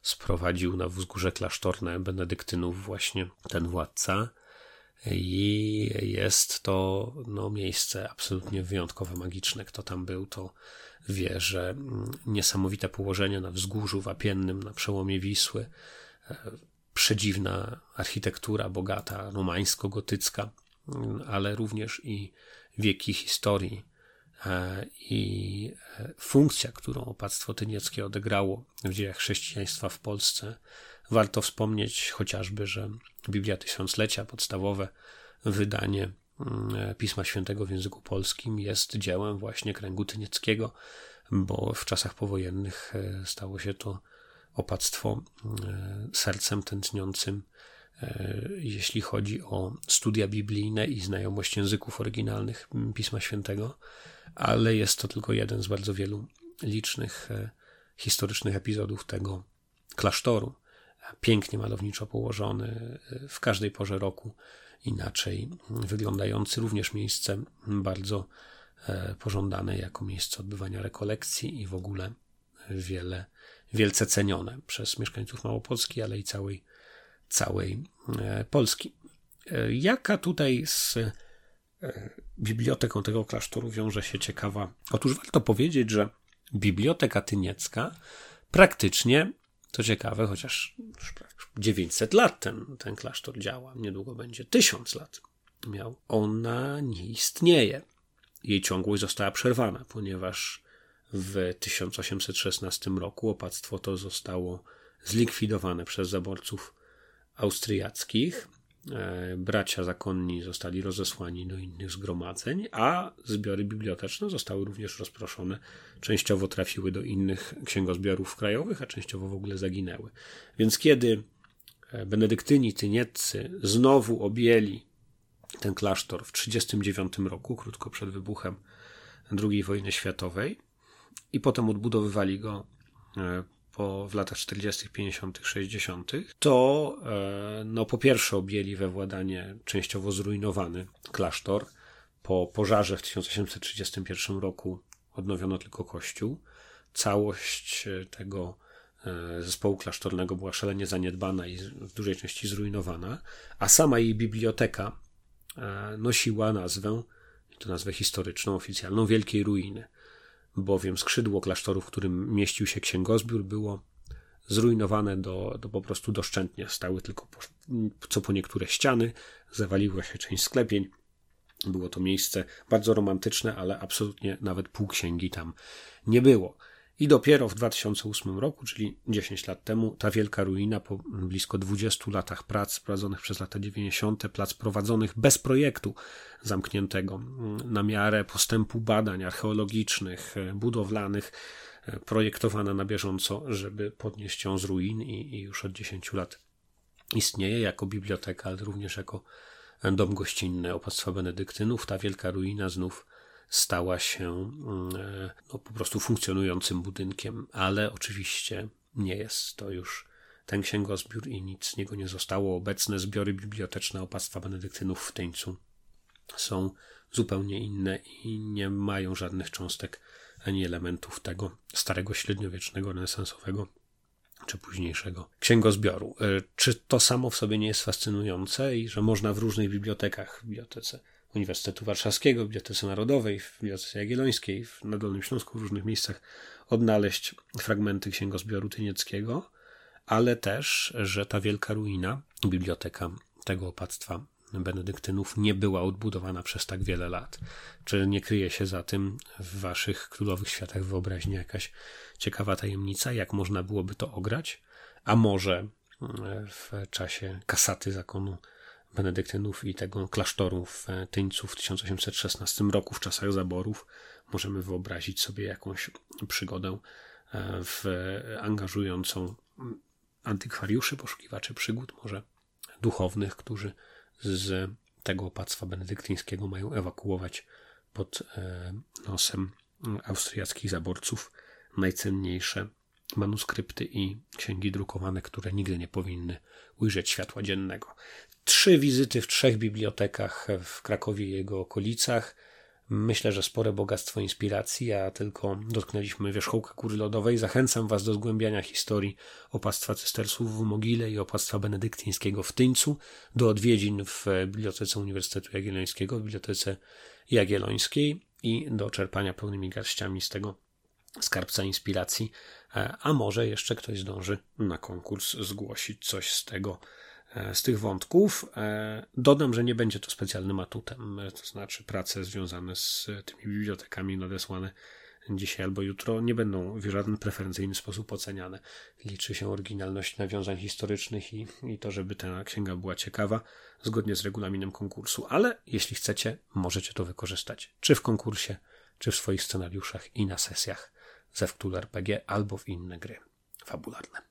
sprowadził na wzgórze klasztorne benedyktynów właśnie ten władca. I jest to no, miejsce absolutnie wyjątkowe, magiczne. Kto tam był, to wie, że niesamowite położenie na wzgórzu wapiennym na przełomie Wisły, e, przedziwna architektura, bogata, romańsko-gotycka, ale również i wieki historii i e, funkcja, którą opactwo tynieckie odegrało w dziejach chrześcijaństwa w Polsce. Warto wspomnieć chociażby, że Biblia Tysiąclecia, podstawowe wydanie mm, e, Pisma Świętego w języku polskim jest dziełem właśnie kręgu tynieckiego, bo w czasach powojennych stało się to opactwo sercem tętniącym, jeśli chodzi o studia biblijne i znajomość języków oryginalnych Pisma Świętego ale jest to tylko jeden z bardzo wielu licznych historycznych epizodów tego klasztoru. Pięknie malowniczo położony, w każdej porze roku inaczej wyglądający, również miejsce bardzo pożądane jako miejsce odbywania rekolekcji i w ogóle wiele, wielce cenione przez mieszkańców Małopolski, ale i całej, całej Polski. Jaka tutaj z biblioteką tego klasztoru wiąże się ciekawa. Otóż warto powiedzieć, że Biblioteka Tyniecka praktycznie, to ciekawe, chociaż 900 lat ten, ten klasztor działa, niedługo będzie 1000 lat miał. Ona nie istnieje. Jej ciągłość została przerwana, ponieważ w 1816 roku opactwo to zostało zlikwidowane przez zaborców austriackich bracia zakonni zostali rozesłani do innych zgromadzeń, a zbiory biblioteczne zostały również rozproszone. Częściowo trafiły do innych księgozbiorów krajowych, a częściowo w ogóle zaginęły. Więc kiedy e, benedyktyni tynieccy znowu objęli ten klasztor w 1939 roku, krótko przed wybuchem II wojny światowej, i potem odbudowywali go e, po, w latach 40., 50., 60., to e, no, po pierwsze objęli we władanie częściowo zrujnowany klasztor. Po pożarze w 1831 roku odnowiono tylko kościół. Całość e, tego e, zespołu klasztornego była szalenie zaniedbana i w dużej części zrujnowana, a sama jej biblioteka nosiła nazwę, to nazwę historyczną, oficjalną, Wielkiej Ruiny bowiem skrzydło klasztoru, w którym mieścił się księgozbiór, było zrujnowane do, do po prostu doszczętnie. Stały tylko po, co po niektóre ściany, zawaliła się część sklepień. Było to miejsce bardzo romantyczne, ale absolutnie nawet pół księgi tam nie było. I dopiero w 2008 roku, czyli 10 lat temu, ta wielka ruina po blisko 20 latach prac prowadzonych przez lata 90., plac prowadzonych bez projektu zamkniętego na miarę postępu badań archeologicznych, e, budowlanych, e, projektowana na bieżąco, żeby podnieść ją z ruin i, i już od 10 lat istnieje jako biblioteka, ale również jako dom gościnny opactwa benedyktynów. Ta wielka ruina znów stała się mm, e, no, po prostu funkcjonującym budynkiem, ale oczywiście nie jest to już ten księgozbiór i nic z niego nie zostało. Obecne zbiory biblioteczne opactwa benedyktynów w Tyńcu są zupełnie inne i nie mają żadnych cząstek ani elementów tego starego średniowiecznego, renesansowego czy późniejszego księgozbioru. E, czy to samo w sobie nie jest fascynujące i że można w różnych bibliotekach, bibliotece Uniwersytetu Warszawskiego, Bibliotece Narodowej, w Bibliotece Jagiellońskiej, na Dolnym Śląsku, w różnych miejscach odnaleźć fragmenty księgozbioru tynieckiego, ale też, że ta wielka ruina, biblioteka tego opactwa benedyktynów nie była odbudowana przez tak wiele lat. Czy nie kryje się za tym w waszych królowych światach wyobraźni jakaś ciekawa tajemnica, jak można byłoby to ograć? A może w czasie kasaty zakonu benedyktynów i tego klasztoru w Tyńcu w 1816 roku, w czasach zaborów, możemy wyobrazić sobie jakąś przygodę e, w angażującą antykwariuszy, poszukiwaczy przygód, może duchownych, którzy z tego opactwa benedyktyńskiego mają ewakuować pod e, nosem austriackich zaborców najcenniejsze manuskrypty i księgi drukowane, które nigdy nie powinny ujrzeć światła dziennego. Trzy wizyty w trzech bibliotekach w Krakowie i jego okolicach. Myślę, że spore bogactwo inspiracji, a tylko dotknęliśmy wierzchołka góry lodowej. Zachęcam Was do zgłębiania historii opactwa cystersów w Mogile i opactwa benedyktyńskiego w Tyńcu, do odwiedzin w Bibliotece Uniwersytetu Jagiellońskiego, w Bibliotece Jagiellońskiej i do czerpania pełnymi garściami z tego skarbca inspiracji, a może jeszcze ktoś zdąży na konkurs zgłosić coś z tego E, z tych wątków. E, dodam, że nie będzie to specjalnym atutem, e, to znaczy prace związane z tymi bibliotekami nadesłane dzisiaj albo jutro nie będą w żaden preferencyjny sposób oceniane. Liczy się oryginalność nawiązań historycznych i, i to, żeby ta księga była ciekawa, zgodnie z regulaminem konkursu, ale jeśli chcecie, możecie to wykorzystać, czy w konkursie, czy w swoich scenariuszach i na sesjach ze Wktul RPG albo w inne gry fabularne.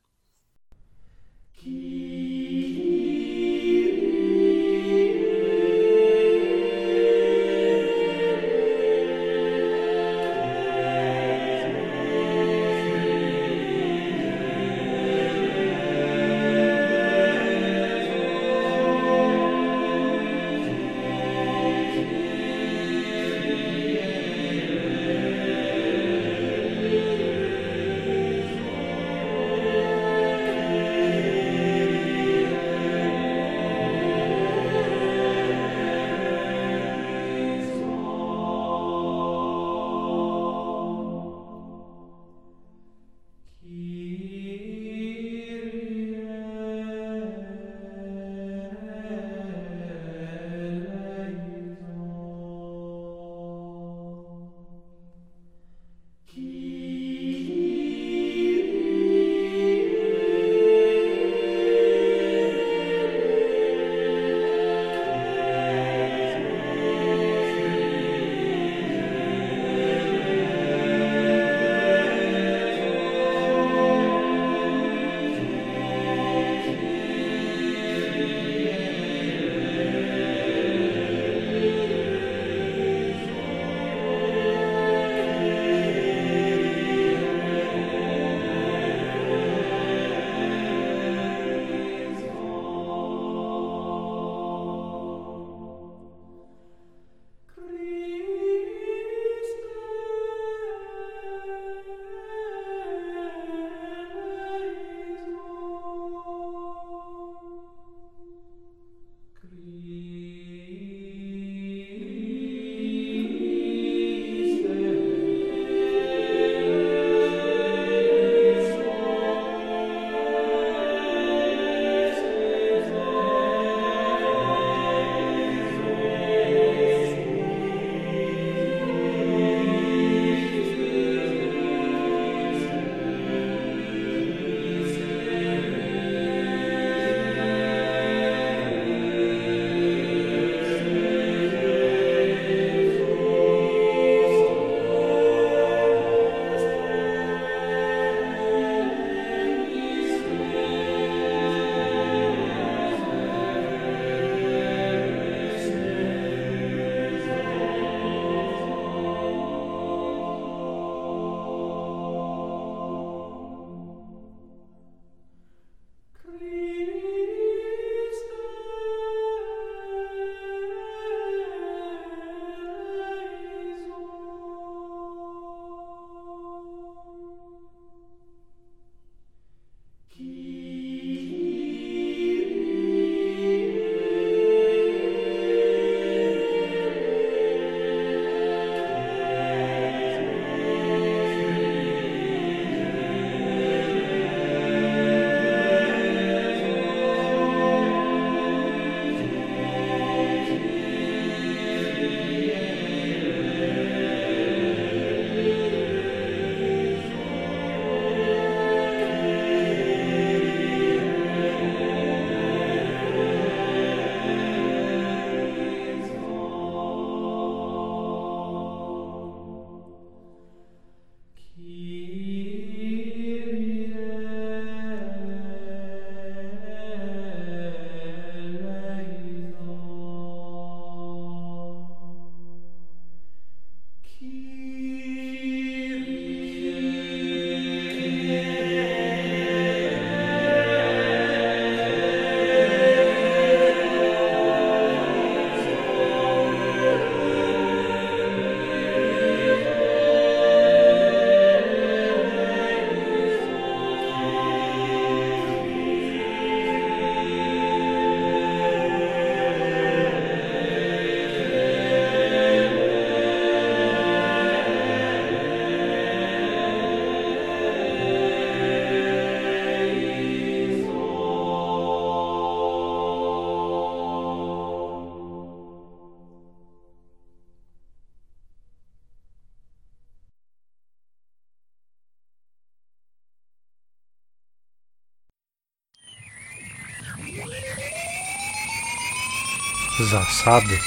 Zasady.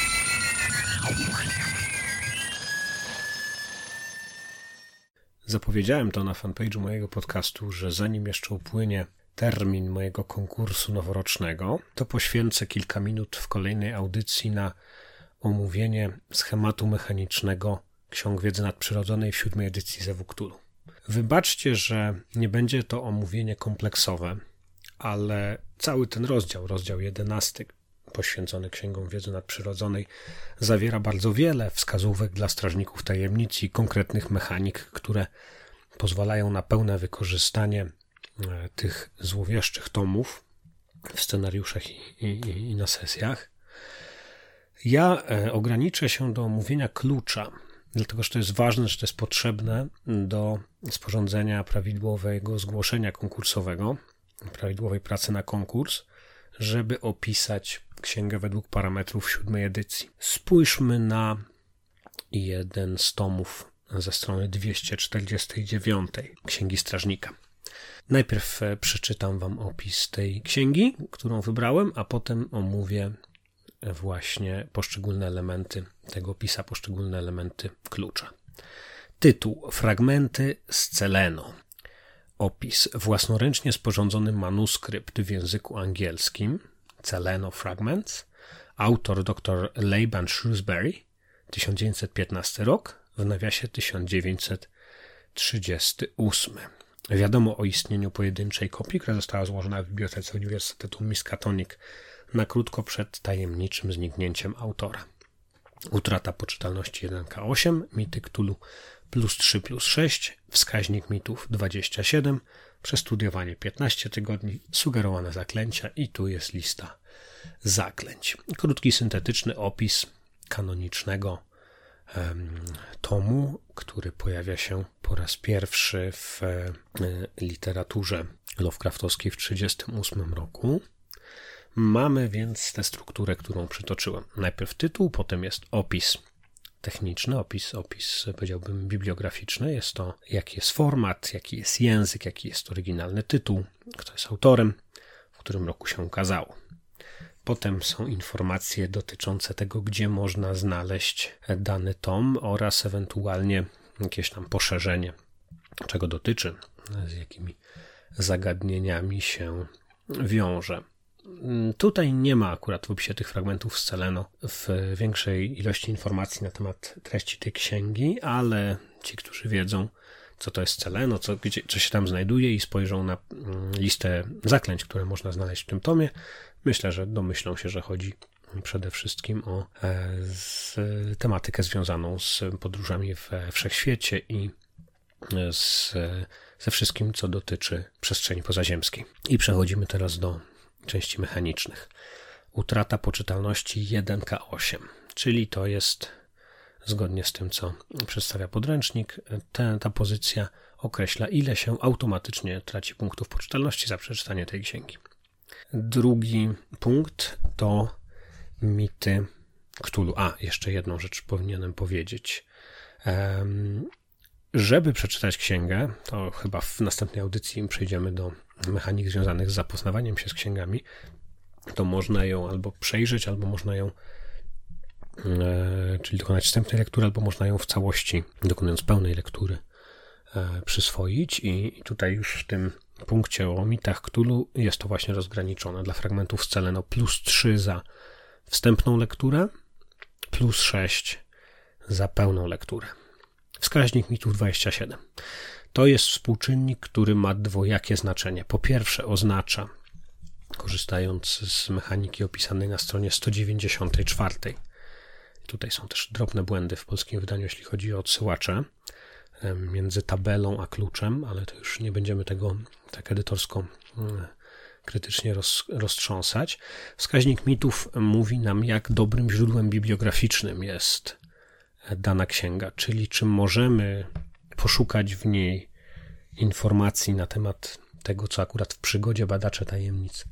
Zapowiedziałem to na fanpage'u mojego podcastu, że zanim jeszcze upłynie termin mojego konkursu noworocznego, to poświęcę kilka minut w kolejnej audycji na omówienie schematu mechanicznego Ksiąg Wiedzy Nadprzyrodzonej w siódmej edycji Zewuktulu. Wybaczcie, że nie będzie to omówienie kompleksowe, ale cały ten rozdział, rozdział jedenasty, poświęcony Księgom Wiedzy Nadprzyrodzonej, zawiera bardzo wiele wskazówek dla strażników tajemnic i konkretnych mechanik, które pozwalają na pełne wykorzystanie e, tych złowieszczych tomów w scenariuszach i, i, i na sesjach. Ja e, ograniczę się do omówienia klucza, dlatego że to jest ważne, że to jest potrzebne do sporządzenia prawidłowego zgłoszenia konkursowego, prawidłowej pracy na konkurs, żeby opisać księgę według parametrów siódmej edycji. Spójrzmy na jeden z tomów ze strony 249 Księgi Strażnika. Najpierw e, przeczytam Wam opis tej księgi, którą wybrałem, a potem omówię właśnie poszczególne elementy tego opisa, poszczególne elementy klucza. Tytuł: Fragmenty z Celeno. Opis: własnoręcznie sporządzony manuskrypt w języku angielskim Celeno Fragments. Autor dr Laban Shrewsbury, 1915 rok, w nawiasie 1938. Wiadomo o istnieniu pojedynczej kopii, która została złożona w Bibliotece Uniwersytetu Miskatonic na krótko przed tajemniczym zniknięciem autora. Utrata poczytalności 1K8, mity Cthulhu plus 3 plus 6, wskaźnik mitów 27, przestudiowanie 15 tygodni, sugerowane zaklęcia i tu jest lista zaklęć. Krótki, syntetyczny opis kanonicznego tomu, który pojawia się po raz pierwszy w e, literaturze Lovecraftowskiej w 1938 roku. Mamy więc tę strukturę, którą przytoczyłem. Najpierw tytuł, potem jest opis techniczny, opis, opis powiedziałbym bibliograficzny. Jest to, jaki jest format, jaki jest język, jaki jest oryginalny tytuł, kto jest autorem, w którym roku się ukazało. Potem są informacje dotyczące tego, gdzie można znaleźć dany tom oraz ewentualnie jakieś tam poszerzenie, czego dotyczy, z jakimi zagadnieniami się wiąże. Tutaj nie ma akurat w opisie tych fragmentów z Celeno w większej ilości informacji na temat treści tej księgi, ale ci, którzy wiedzą, co to jest Celeno, co, gdzie, co się tam znajduje i spojrzą na mm, listę zaklęć, które można znaleźć w tym tomie, myślę, że domyślą się, że chodzi przede wszystkim o e, z, tematykę związaną z podróżami we wszechświecie i z, ze wszystkim, co dotyczy przestrzeni pozaziemskiej. I przechodzimy teraz do części mechanicznych. Utrata poczytalności 1K8, czyli to jest zgodnie z tym, co przedstawia podręcznik, ta, ta pozycja określa, ile się automatycznie traci punktów poczytalności za przeczytanie tej księgi. Drugi punkt to mity Cthulhu. A, jeszcze jedną rzecz powinienem powiedzieć. Um, żeby przeczytać księgę, to chyba w następnej audycji przejdziemy do mechanik związanych z zapoznawaniem się z księgami, to można ją albo przejrzeć, albo można ją, e, czyli dokonać wstępnej lektury, albo można ją w całości, dokonując pełnej lektury, e, przyswoić. I, tutaj już w tym punkcie o mitach Cthulhu jest to właśnie rozgraniczone. Dla fragmentów z no plus 3 za wstępną lekturę, plus 6 za pełną lekturę. Wskaźnik mitów 27. To jest współczynnik, który ma dwojakie znaczenie. Po pierwsze, oznacza, korzystając z mechaniki opisanej na stronie 194, tutaj są też drobne błędy w polskim wydaniu, jeśli chodzi o odsyłacze między tabelą a kluczem, ale to już nie będziemy tego tak edytorsko krytycznie roz, roztrząsać. Wskaźnik mitów mówi nam, jak dobrym źródłem bibliograficznym jest dana księga, czyli czy możemy poszukać w niej informacji na temat tego, co akurat w przygodzie badacze tajemnic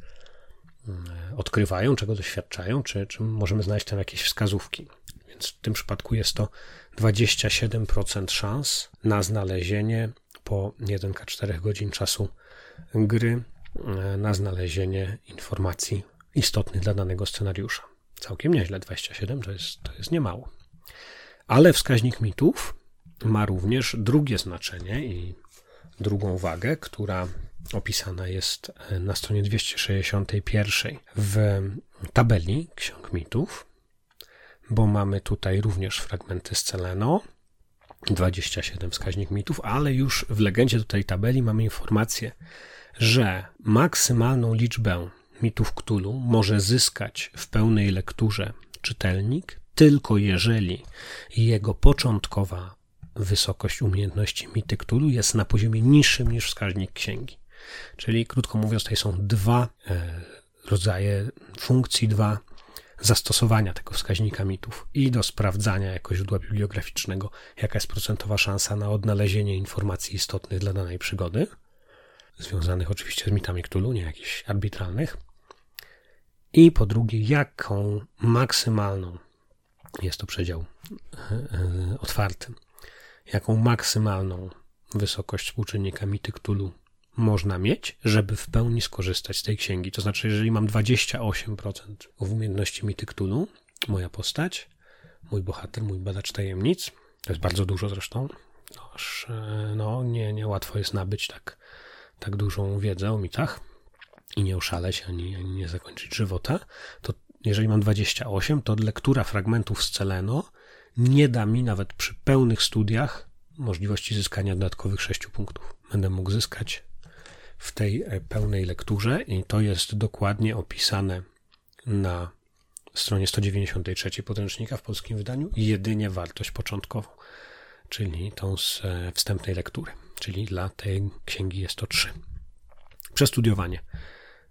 mm, odkrywają, czego doświadczają, czy, czy możemy znaleźć tam jakieś wskazówki. Więc w tym przypadku jest to 27% szans na znalezienie po 1K4 godzin czasu gry, e, na znalezienie informacji istotnych dla danego scenariusza. Całkiem nieźle, 27 to jest, to jest niemało. Ale wskaźnik mitów ma również drugie znaczenie i drugą wagę, która opisana jest na stronie 261 w tabeli ksiąg mitów, bo mamy tutaj również fragmenty z Celeno, 27 wskaźnik mitów, ale już w legendzie do tej tabeli mamy informację, że maksymalną liczbę mitów Cthulhu może zyskać w pełnej lekturze czytelnik tylko jeżeli jego początkowa wysokość umiejętności mity Cthulhu jest na poziomie niższym niż wskaźnik księgi. Czyli krótko mówiąc, tutaj są dwa e, rodzaje funkcji, dwa zastosowania tego wskaźnika mitów i do sprawdzania jako źródła bibliograficznego, jaka jest procentowa szansa na odnalezienie informacji istotnych dla danej przygody, związanych oczywiście z mitami Cthulhu, nie jakichś arbitralnych. I po drugie, jaką maksymalną, jest to przedział e, e, otwarty, jaką maksymalną wysokość współczynnika mity Cthulhu można mieć, żeby w pełni skorzystać z tej księgi. To znaczy, jeżeli mam 28% w umiejętności mity Cthulhu, moja postać, mój bohater, mój badacz tajemnic, to jest bardzo dużo zresztą, aż e, no, nie, nie łatwo jest nabyć tak, tak dużą wiedzę o mitach i nie oszaleć ani, ani nie zakończyć żywota, to jeżeli mam 28, to lektura fragmentów z Celeno nie da mi nawet przy pełnych studiach możliwości zyskania dodatkowych 6 punktów. Będę mógł zyskać w tej e, pełnej lekturze i to jest dokładnie opisane na stronie 193 podręcznika w polskim wydaniu jedynie wartość początkową, czyli tą z e, wstępnej lektury, czyli dla tej księgi jest to 3. Przestudiowanie.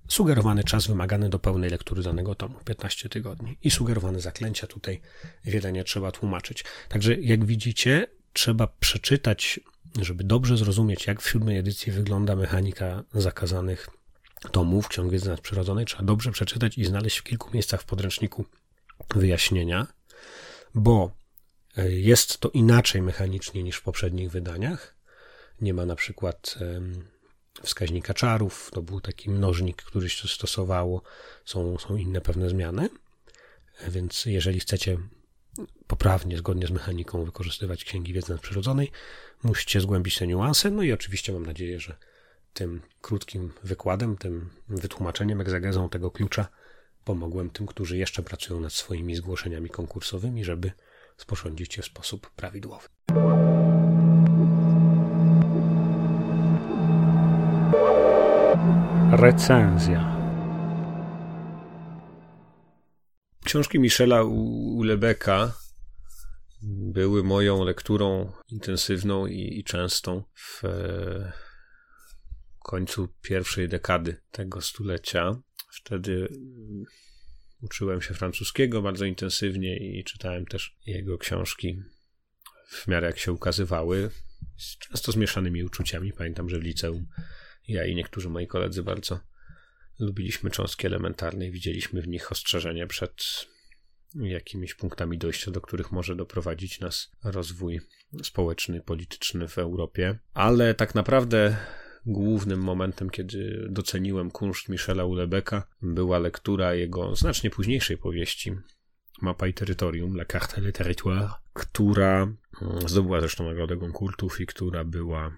Sugerowany czas wymagany do pełnej lektury danego tomu 15 tygodni i sugerowane zaklęcia tutaj wiele nie trzeba tłumaczyć. Także jak widzicie, trzeba przeczytać żeby dobrze zrozumieć, jak w siódmej edycji wygląda mechanika zakazanych tomów Ksiąg Wiedzy Nadprzyrodzonej, trzeba dobrze przeczytać i znaleźć w kilku miejscach w podręczniku wyjaśnienia, bo e, jest to inaczej mechanicznie niż w poprzednich wydaniach. Nie ma na przykład wskaźnika czarów, to był taki mnożnik, który się stosowało, są, są inne pewne zmiany. Więc jeżeli chcecie poprawnie, zgodnie z mechaniką wykorzystywać księgi wiedzy nadprzyrodzonej, musicie zgłębić te niuanse. No i oczywiście mam nadzieję, że tym krótkim wykładem, tym wytłumaczeniem, egzegezą tego klucza pomogłem tym, którzy jeszcze pracują nad swoimi zgłoszeniami konkursowymi, żeby sporządzić je w sposób prawidłowy. Recenzja. Książki Michela Ulebeka były moją lekturą intensywną i, i częstą w e, końcu pierwszej dekady tego stulecia. Wtedy mm, uczyłem się francuskiego bardzo intensywnie i czytałem też jego książki w miarę jak się ukazywały, często z mieszanymi uczuciami. Pamiętam, że w liceum ja i niektórzy moi koledzy bardzo lubiliśmy cząstki elementarne i widzieliśmy w nich ostrzeżenie przed jakimiś punktami dojścia, do których może doprowadzić nas rozwój społeczny, polityczny w Europie. Ale tak naprawdę głównym momentem, kiedy doceniłem kunszt Michela Ulebeka, była lektura jego znacznie późniejszej powieści Mapa i Terytorium, La Carte et Territoire, która zdobyła zresztą nagrodę Goncourtów i która była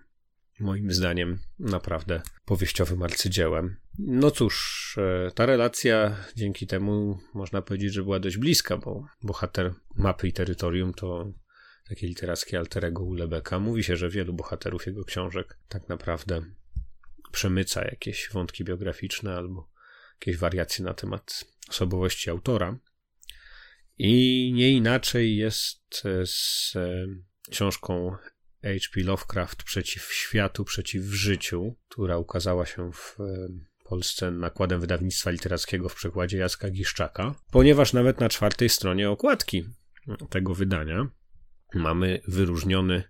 moim zdaniem naprawdę powieściowym arcydziełem. No cóż, e, ta relacja dzięki temu można powiedzieć, że była dość bliska, bo bohater mapy i terytorium to takie literackie alterego Ulebeka. Mówi się, że wielu bohaterów jego książek tak naprawdę przemyca jakieś wątki biograficzne albo jakieś wariacje na temat osobowości autora. I nie inaczej jest z e, książką H.P. Lovecraft przeciw światu, przeciw życiu, która ukazała się w Polsce nakładem wydawnictwa literackiego w przekładzie Jacka Giszczaka, ponieważ nawet na czwartej stronie okładki tego wydania mamy wyróżniony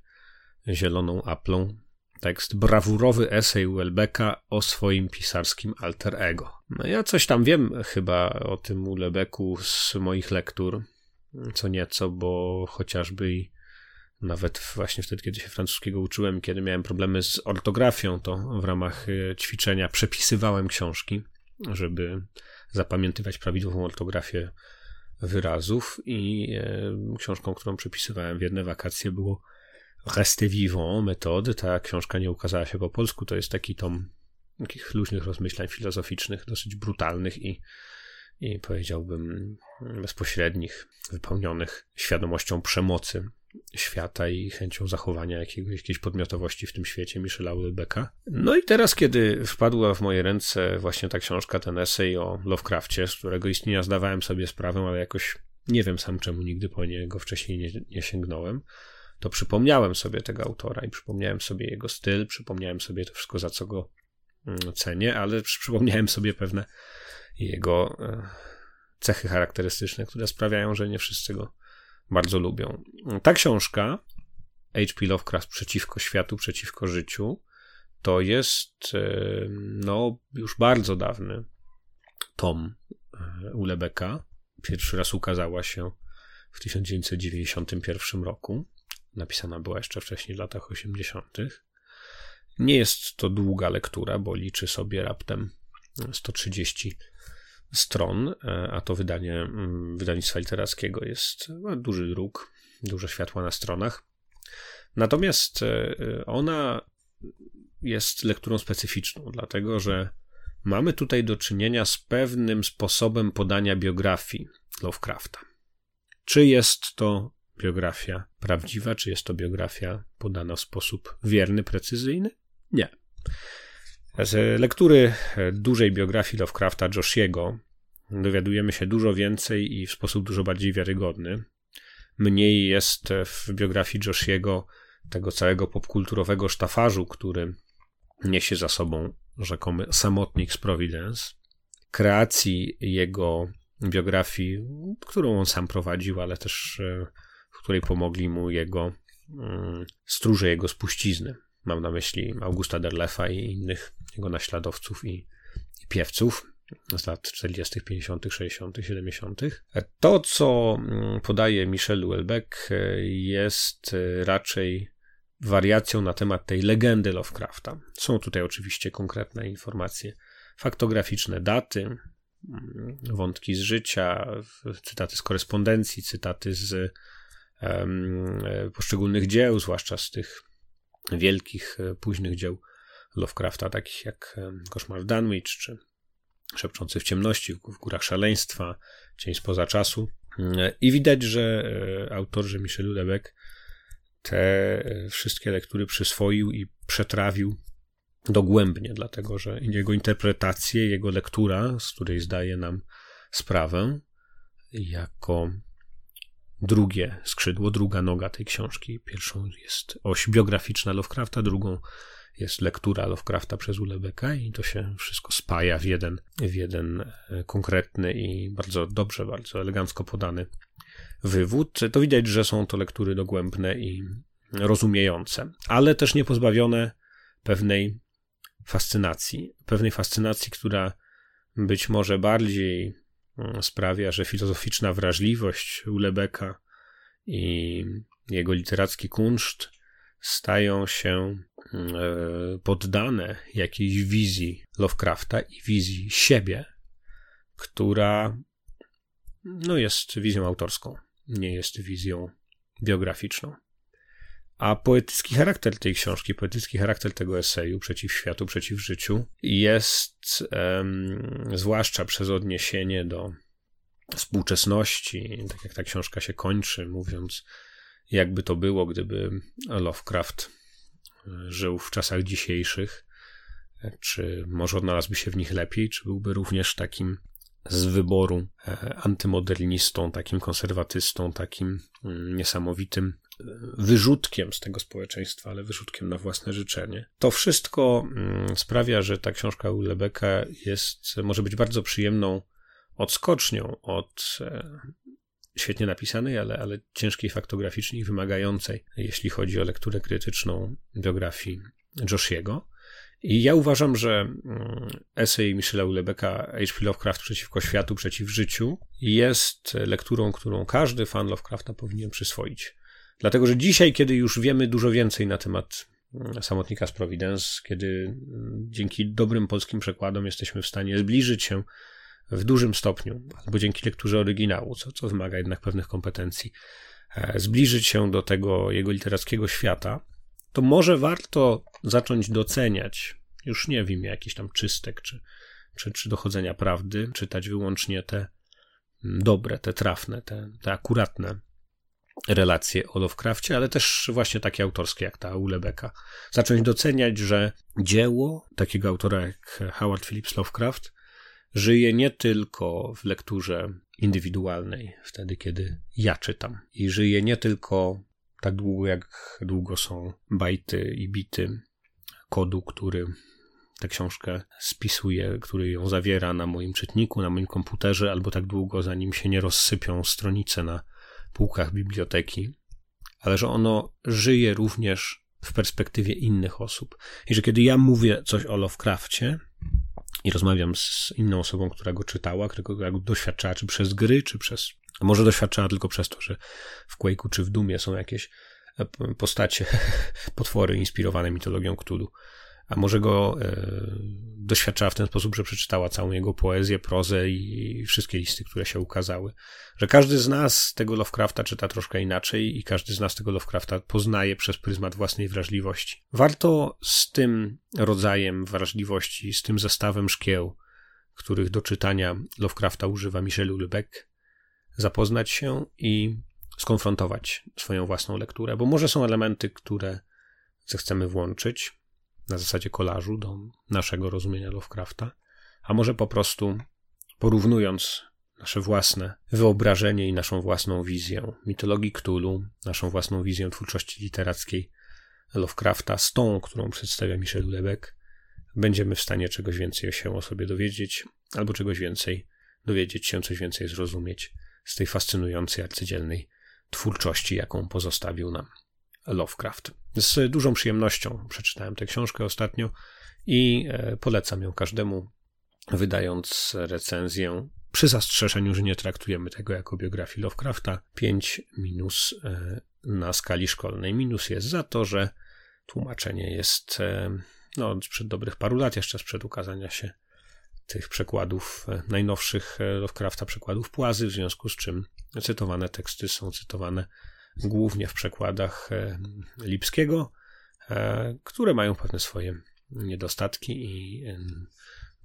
zieloną aplą tekst brawurowy esej Welbecka o swoim pisarskim alter ego. No ja coś tam wiem chyba o tym Welbecku z moich lektur, co nieco, bo chociażby i nawet właśnie wtedy, kiedy się francuskiego uczyłem, kiedy miałem problemy z ortografią, to w ramach e, ćwiczenia przepisywałem książki, żeby zapamiętywać prawidłową ortografię wyrazów i e, książką, którą przepisywałem w jedne wakacje było Reste vivant metody. Ta książka nie ukazała się po polsku. To jest taki tom takich luźnych rozmyślań filozoficznych, dosyć brutalnych i, i powiedziałbym bezpośrednich, wypełnionych świadomością przemocy świata i chęcią zachowania jakiegoś, jakiejś podmiotowości w tym świecie Michela Ulbecka. No i teraz, kiedy wpadła w moje ręce właśnie ta książka, ten esej o Lovecraftie, z którego istnienia zdawałem sobie sprawę, ale jakoś nie wiem sam czemu nigdy po niego wcześniej nie, nie sięgnąłem, to przypomniałem sobie tego autora i przypomniałem sobie jego styl, przypomniałem sobie to wszystko, za co go mm, cenię, ale przypomniałem sobie pewne jego e, cechy charakterystyczne, które sprawiają, że nie wszyscy go bardzo lubią. Ta książka, H.P. Lovecraft przeciwko światu, przeciwko życiu, to jest e, no, już bardzo dawny tom e, Ulebeka. Pierwszy raz ukazała się w 1991 roku. Napisana była jeszcze wcześniej w latach 80. Nie jest to długa lektura, bo liczy sobie raptem 130 stron, e, a to wydanie mm, wydawnictwa literackiego jest no, duży druk, dużo światła na stronach. Natomiast e, ona jest lekturą specyficzną, dlatego że mamy tutaj do czynienia z pewnym sposobem podania biografii Lovecrafta. Czy jest to biografia prawdziwa, czy jest to biografia podana w sposób wierny, precyzyjny? Nie. Z lektury dużej biografii Lovecrafta Joshiego dowiadujemy się dużo więcej i w sposób dużo bardziej wiarygodny. Mniej jest w biografii Joshiego tego całego popkulturowego sztafarzu, który niesie za sobą rzekomy samotnik z Providence, kreacji jego biografii, którą on sam prowadził, ale też e, w której pomogli mu jego mm, stróże jego spuścizny. Mam na myśli Augusta Derlefa i innych jego naśladowców i, i piewców z lat 40., 50., 60., 70. To, co mm, podaje Michel Houellebecq, e, jest e, raczej wariacją na temat tej legendy Lovecrafta. Są tutaj oczywiście konkretne informacje faktograficzne, daty, mm, wątki z życia, cytaty z korespondencji, cytaty z um, poszczególnych dzieł, zwłaszcza z tych wielkich, późnych dzieł Lovecrafta, takich jak Koszmar Danwich czy Szepczący w ciemności, w górach szaleństwa, Cień spoza czasu. I widać, że e, autor, że Michel Houellebecq te e, wszystkie lektury przyswoił i przetrawił dogłębnie, dlatego że jego interpretacje, jego lektura, z której zdaje nam sprawę, jako drugie skrzydło, druga noga tej książki. Pierwszą jest oś biograficzna Lovecrafta, drugą jest lektura Lovecrafta przez Ulebeka i to się wszystko spaja w jeden, w jeden e, konkretny i bardzo dobrze, bardzo elegancko podany wywód. To widać, że są to lektury dogłębne i rozumiejące, ale też nie pozbawione pewnej fascynacji. Pewnej fascynacji, która być może bardziej sprawia, że filozoficzna wrażliwość Ulebeka i jego literacki kunszt stają się mm, e, poddane jakiejś wizji Lovecrafta i wizji siebie, która no, jest wizją autorską, nie jest wizją biograficzną. A poetycki charakter tej książki, poetycki charakter tego eseju przeciw światu, przeciw życiu jest um, zwłaszcza przez odniesienie do współczesności, tak jak ta książka się kończy, mówiąc, jakby to było, gdyby Lovecraft e, żył w czasach dzisiejszych, czy może odnalazłby się w nich lepiej, czy byłby również takim z wyboru e, antymodernistą, takim konserwatystą, takim mm, niesamowitym wyrzutkiem z tego społeczeństwa, ale wyrzutkiem na własne życzenie. To wszystko mm, sprawia, że ta książka Ulebeka jest, może być bardzo przyjemną odskocznią od świetnie napisanej, ale, ale ciężkiej faktograficznie i wymagającej, jeśli chodzi o lekturę krytyczną biografii Joshiego. I ja uważam, że mm, esej Michela Ulebeka H.P. Lovecraft przeciwko światu, przeciw życiu jest lekturą, którą każdy fan Lovecrafta powinien przyswoić. Dlatego, że dzisiaj, kiedy już wiemy dużo więcej na temat mm, samotnika z Providence, kiedy mm, dzięki dobrym polskim przekładom jesteśmy w stanie zbliżyć się w dużym stopniu, albo dzięki lekturze oryginału, co, co wymaga jednak pewnych kompetencji, e, zbliżyć się do tego jego literackiego świata, to może warto zacząć doceniać, już nie wiem, jakiś tam czystek czy, czy, czy dochodzenia prawdy, czytać wyłącznie te mm, dobre, te trafne, te, te akuratne relacje o Lovecraftie, ale też właśnie takie autorskie jak ta Ulebeka. Zacząć doceniać, że dzieło takiego autora jak Howard Phillips Lovecraft żyje nie tylko w lekturze indywidualnej, wtedy kiedy ja czytam, i żyje nie tylko tak długo, jak długo są bajty i bity kodu, który tę książkę spisuje, który ją zawiera na moim czytniku, na moim komputerze, albo tak długo, zanim się nie rozsypią stronice na półkach biblioteki, ale że ono żyje również w perspektywie innych osób. I że kiedy ja mówię coś o Lovecraftie i rozmawiam z inną osobą, która go czytała, którego go doświadczała, czy przez gry, czy przez. A może doświadczała tylko przez to, że w Quake'u czy w Dumie są jakieś e, postacie, potwory inspirowane mitologią Cthulhu a może go e, doświadczała w ten sposób, że przeczytała całą jego poezję, prozę i wszystkie listy, które się ukazały. Że każdy z nas tego Lovecrafta czyta troszkę inaczej i każdy z nas tego Lovecrafta poznaje przez pryzmat własnej wrażliwości. Warto z tym rodzajem wrażliwości, z tym zestawem szkieł, których do czytania Lovecrafta używa Michel Houellebecq, zapoznać się i skonfrontować swoją własną lekturę, bo może są elementy, które zechcemy włączyć, na zasadzie kolażu do naszego rozumienia Lovecrafta, a może po prostu porównując nasze własne wyobrażenie i naszą własną wizję mitologii Cthulhu, naszą własną wizję twórczości literackiej Lovecrafta z tą, którą przedstawia Michel Houellebecq, będziemy w stanie czegoś więcej się o sobie dowiedzieć, albo czegoś więcej dowiedzieć się, coś więcej zrozumieć z tej fascynującej, arcydzielnej twórczości, jaką pozostawił nam Lovecraft. Z dużą przyjemnością przeczytałem tę książkę ostatnio i e, polecam ją każdemu, wydając recenzję przy zastrzeżeniu, że nie traktujemy tego jako biografii Lovecrafta. 5 minus e, na skali szkolnej. Minus jest za to, że tłumaczenie jest e, no, sprzed dobrych paru lat, jeszcze sprzed ukazania się tych przekładów, najnowszych Lovecrafta, przekładów Płazy, w związku z czym cytowane teksty są cytowane głównie w przekładach e, Lipskiego, e, które mają pewne swoje niedostatki i e,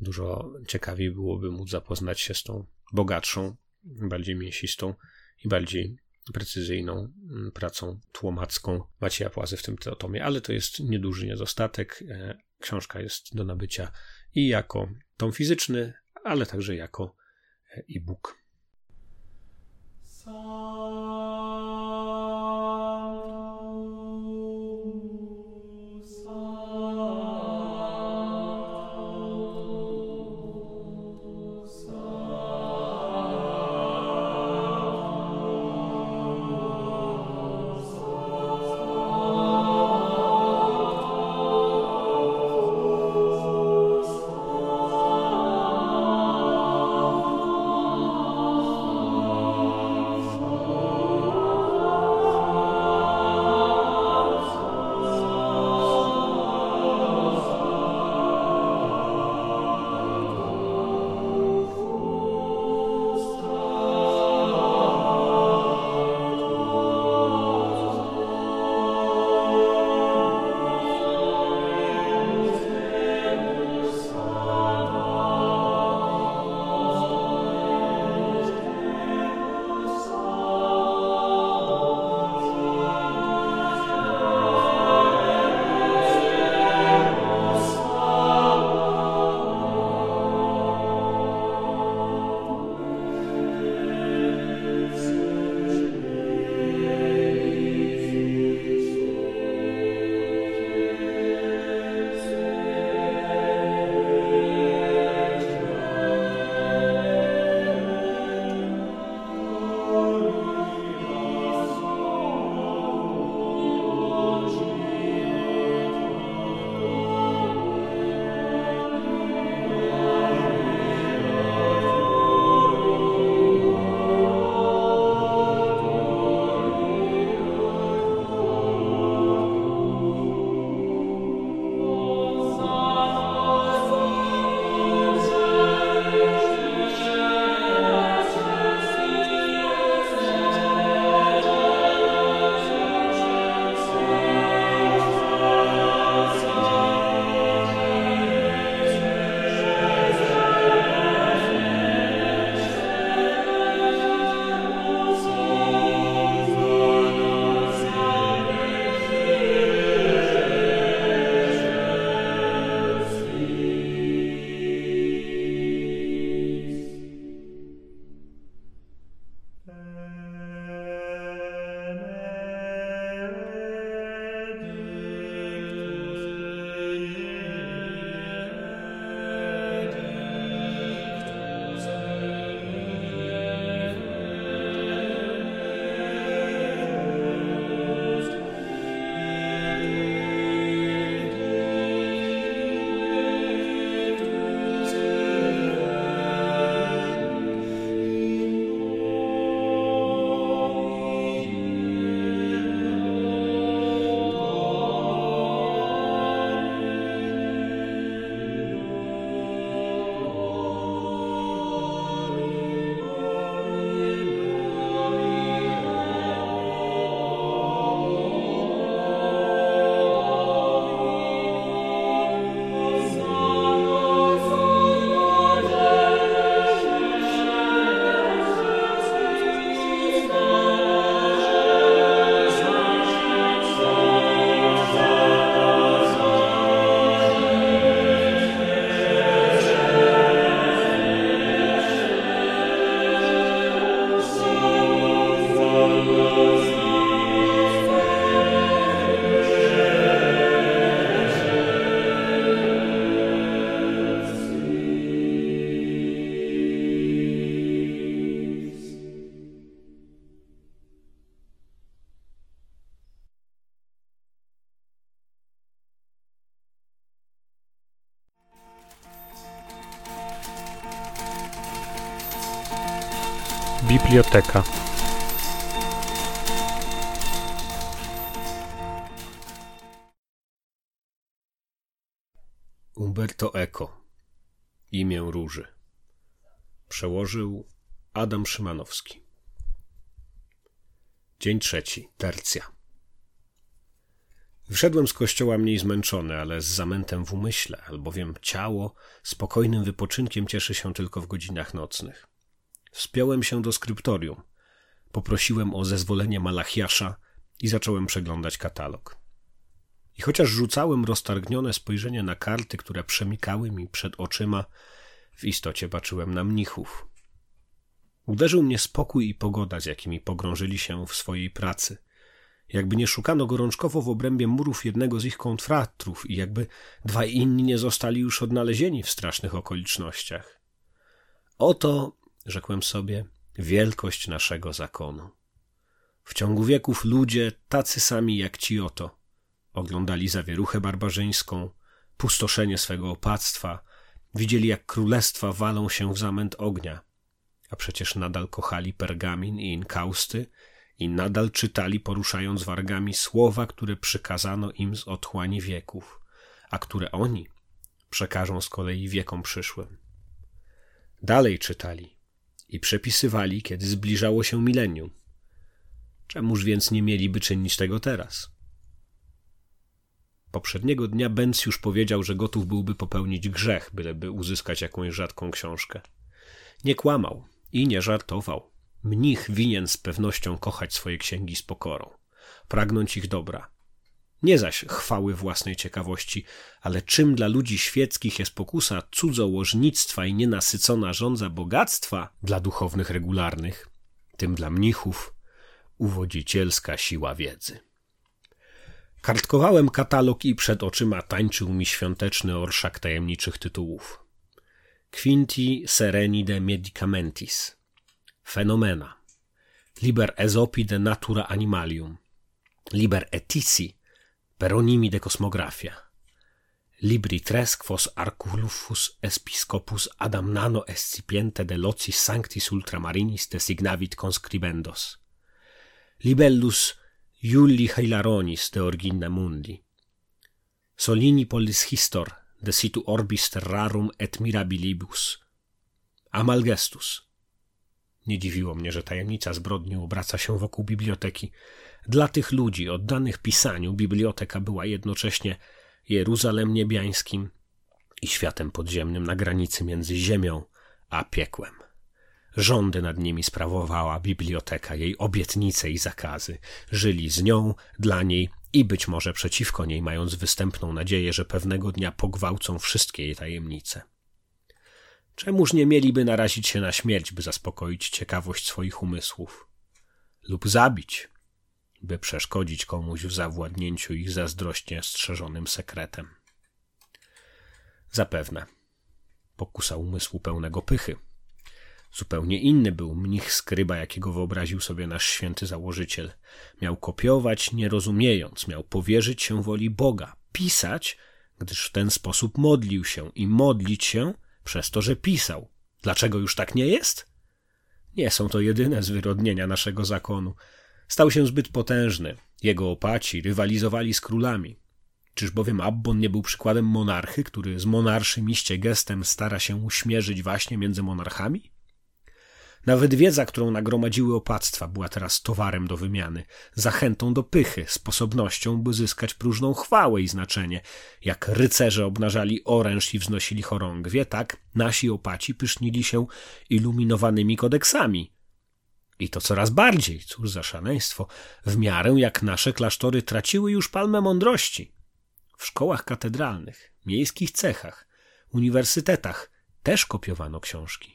dużo ciekawiej byłoby móc zapoznać się z tą bogatszą, bardziej mięsistą i bardziej precyzyjną pracą tłomacką Macieja Płazy w tym tomie, ale to jest nieduży niedostatek. Książka jest do nabycia i jako tom fizyczny, ale także jako e-book. Biblioteka. Umberto Eco. Imię Róży. Przełożył Adam Szymanowski. Dzień trzeci. Tercja. Wszedłem z kościoła mniej zmęczony, ale z zamętem w umyśle, albowiem ciało spokojnym wypoczynkiem cieszy się tylko w godzinach nocnych. Wspiąłem się do skryptorium. Poprosiłem o zezwolenie Malachiasza i zacząłem przeglądać katalog. I chociaż rzucałem roztargnione spojrzenie na karty, które przemikały mi przed oczyma, w istocie baczyłem na mnichów. Uderzył mnie spokój i pogoda, z jakimi pogrążyli się w swojej pracy. Jakby nie szukano gorączkowo w obrębie murów jednego z ich kontratrów i jakby dwaj inni nie zostali już odnalezieni w strasznych okolicznościach. Oto, rzekłem sobie, wielkość naszego zakonu. W ciągu wieków ludzie, tacy sami jak ci oto, oglądali zawieruchę barbarzyńską, pustoszenie swego opactwa, widzieli jak królestwa walą się w zamęt ognia, a przecież nadal kochali pergamin i inkausty i nadal czytali poruszając wargami słowa, które przykazano im z otchłani wieków, a które oni przekażą z kolei wiekom przyszłym. Dalej czytali i przepisywali, kiedy zbliżało się milenium. Czemuż więc nie mieliby czynić tego teraz? Poprzedniego dnia Benz już powiedział, że gotów byłby popełnić grzech, byleby uzyskać jakąś rzadką książkę. Nie kłamał i nie żartował. Mnich winien z pewnością kochać swoje księgi z pokorą, pragnąć ich dobra. Nie zaś chwały własnej ciekawości, ale czym dla ludzi świeckich jest pokusa cudzołożnictwa i nienasycona żądza bogactwa dla duchownych regularnych, tym dla mnichów uwodzicielska siła wiedzy. Kartkowałem katalog i przed oczyma tańczył mi świąteczny orszak tajemniczych tytułów. Quinti sereni de medicamentis. Fenomena. Liber Esopi de natura animalium. Liber etici Peronimide cosmographia. Libri tres quos arculufus Episcopus Adamnano escipiente de locis sanctis ultramarinis designavit conscribendos. Libellus Iulli Hilaronis de origine mundi. Solini pollis histor de situ orbis terrarum et mirabilibus. Amalgestus Nie dziwiło mnie, że tajemnica zbrodni obraca się wokół biblioteki. Dla tych ludzi oddanych pisaniu biblioteka była jednocześnie Jeruzalem niebiańskim i światem podziemnym na granicy między ziemią a piekłem. Rządy nad nimi sprawowała biblioteka, jej obietnice i zakazy. Żyli z nią, dla niej i być może przeciwko niej, mając występną nadzieję, że pewnego dnia pogwałcą wszystkie jej tajemnice. Czemuż nie mieliby narazić się na śmierć, by zaspokoić ciekawość swoich umysłów? Lub zabić, by przeszkodzić komuś w zawładnięciu ich zazdrośnie strzeżonym sekretem? Zapewne. Pokusa umysłu pełnego pychy – Zupełnie inny był mnich skryba, jakiego wyobraził sobie nasz święty założyciel. Miał kopiować, nie rozumiejąc, miał powierzyć się woli Boga, pisać, gdyż w ten sposób modlił się i modlić się przez to, że pisał. Dlaczego już tak nie jest? Nie są to jedyne zwyrodnienia naszego zakonu. Stał się zbyt potężny. Jego opaci rywalizowali z królami. Czyż bowiem Abbon nie był przykładem monarchy, który z monarszym iście gestem stara się uśmierzyć właśnie między monarchami? Nawet wiedza, którą nagromadziły opactwa, była teraz towarem do wymiany, zachętą do pychy, sposobnością, by zyskać próżną chwałę i znaczenie. Jak rycerze obnażali oręż i wznosili chorągwie, tak nasi opaci pysznili się iluminowanymi kodeksami. I to coraz bardziej, cóż za szaleństwo, w miarę jak nasze klasztory traciły już palmę mądrości. W szkołach katedralnych, miejskich cechach, uniwersytetach też kopiowano książki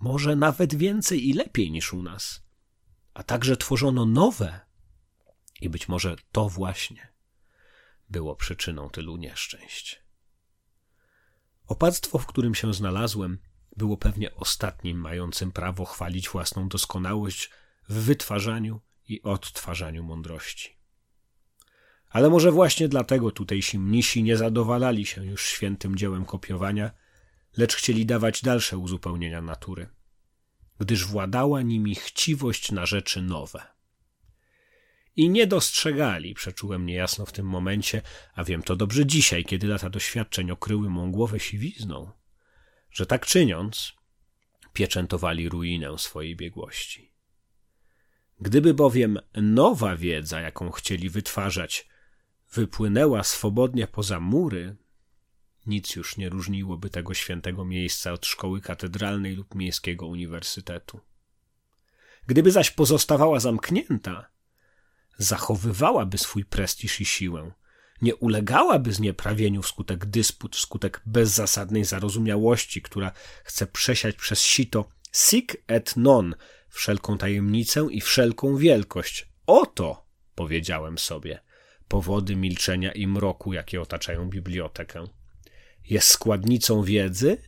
może nawet więcej i lepiej niż u nas. A także tworzono nowe. I być może to właśnie było przyczyną tylu nieszczęść. Opactwo, w którym się znalazłem, było pewnie ostatnim mającym prawo chwalić własną doskonałość w wytwarzaniu i odtwarzaniu mądrości. Ale może właśnie dlatego tutejsi mnisi nie zadowalali się już świętym dziełem kopiowania, lecz chcieli dawać dalsze uzupełnienia natury. gdyż władała nimi chciwość na rzeczy nowe. I nie dostrzegali, przeczułem niejasno w tym momencie, a wiem to dobrze dzisiaj, kiedy lata doświadczeń okryły mą głowę siwizną, że tak czyniąc, pieczętowali ruinę swojej biegłości. Gdyby bowiem nowa wiedza, jaką chcieli wytwarzać, wypłynęła swobodnie poza mury, nic już nie różniłoby tego świętego miejsca od szkoły katedralnej lub miejskiego uniwersytetu. Gdyby zaś pozostawała zamknięta, zachowywałaby swój prestiż i siłę, nie ulegałaby znieprawieniu wskutek dysput, wskutek bezzasadnej zarozumiałości, która chce przesiać przez sito sic et non wszelką tajemnicę i wszelką wielkość. Oto, powiedziałem sobie, powody milczenia i mroku, jakie otaczają bibliotekę. Jest składnicą wiedzy,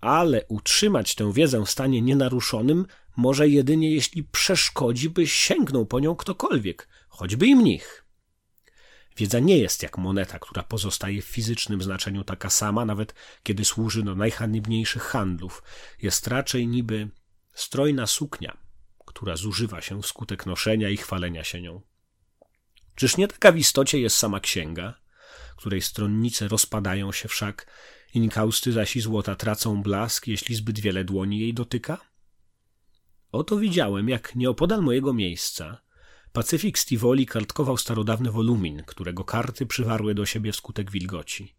ale utrzymać tę wiedzę w stanie nienaruszonym może jedynie jeśli przeszkodzi, by sięgnął po nią ktokolwiek, choćby i mnich. Wiedza nie jest jak moneta, która pozostaje w fizycznym znaczeniu taka sama, nawet kiedy służy do najhaniebniejszych handlów. Jest raczej niby strojna suknia, która zużywa się wskutek noszenia i chwalenia się nią. Czyż nie taka w istocie jest sama księga, której stronnice rozpadają się wszak, inkausty zaś i złota tracą blask, jeśli zbyt wiele dłoni jej dotyka? Oto widziałem, jak nieopodal mojego miejsca Pacyfik z Tivoli kartkował starodawny wolumin, którego karty przywarły do siebie wskutek wilgoci.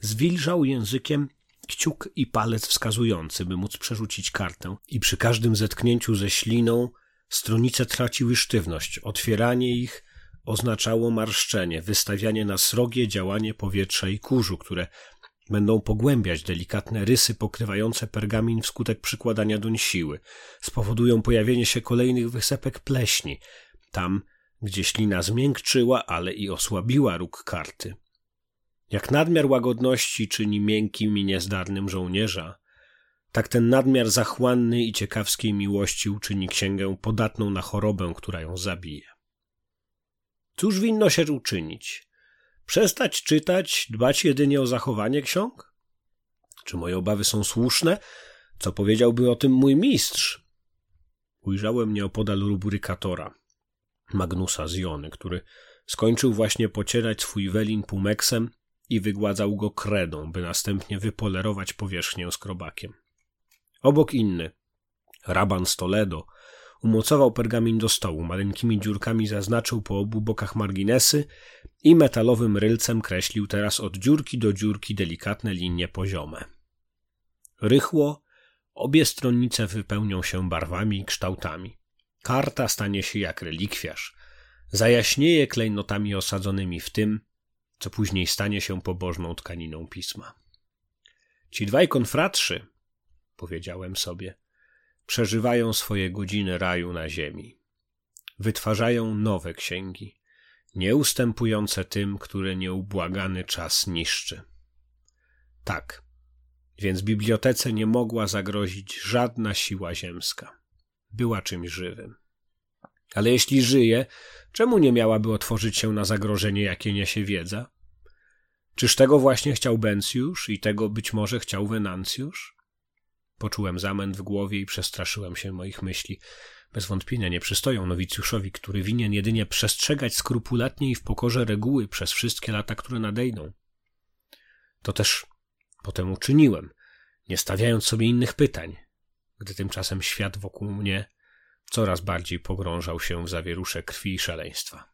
Zwilżał językiem kciuk i palec wskazujący, by móc przerzucić kartę i przy każdym zetknięciu ze śliną stronice traciły sztywność. Otwieranie ich oznaczało marszczenie, wystawianie na srogie działanie powietrza i kurzu, które będą pogłębiać delikatne rysy pokrywające pergamin wskutek przykładania doń siły, spowodują pojawienie się kolejnych wysepek pleśni, tam, gdzie ślina zmiękczyła, ale i osłabiła róg karty. Jak nadmiar łagodności czyni miękkim i niezdarnym żołnierza, tak ten nadmiar zachłanny i ciekawskiej miłości uczyni księgę podatną na chorobę, która ją zabije. Cóż winno się uczynić? Przestać czytać, dbać jedynie o zachowanie ksiąg? Czy moje obawy są słuszne? Co powiedziałby o tym mój mistrz? Ujrzałem nieopodal rubrykatora, Magnusa z Jony, który skończył właśnie pocierać swój welin pumeksem i wygładzał go kredą, by następnie wypolerować powierzchnię skrobakiem. Obok inny, raban z Toledo, umocował pergamin do stołu, maleńkimi dziurkami zaznaczył po obu bokach marginesy i metalowym rylcem kreślił teraz od dziurki do dziurki delikatne linie poziome. Rychło obie stronnice wypełnią się barwami i kształtami. Karta stanie się jak relikwiarz. Zajaśnieje klejnotami osadzonymi w tym, co później stanie się pobożną tkaniną pisma. Ci dwaj konfratrzy, powiedziałem sobie, przeżywają swoje godziny raju na ziemi. Wytwarzają nowe księgi, nieustępujące tym, które nieubłagany czas niszczy. Tak, więc bibliotece nie mogła zagrozić żadna siła ziemska. Była czymś żywym. Ale jeśli żyje, czemu nie miałaby otworzyć się na zagrożenie, jakie niesie wiedza? Czyż tego właśnie chciał Bencjusz i tego być może chciał Wenancjusz? Poczułem zamęt w głowie i przestraszyłem się moich myśli. Bez wątpienia nie przystoją nowicjuszowi, który winien jedynie przestrzegać skrupulatnie i w pokorze reguły przez wszystkie lata, które nadejdą. To też potem uczyniłem, nie stawiając sobie innych pytań, gdy tymczasem świat wokół mnie coraz bardziej pogrążał się w zawierusze krwi i szaleństwa.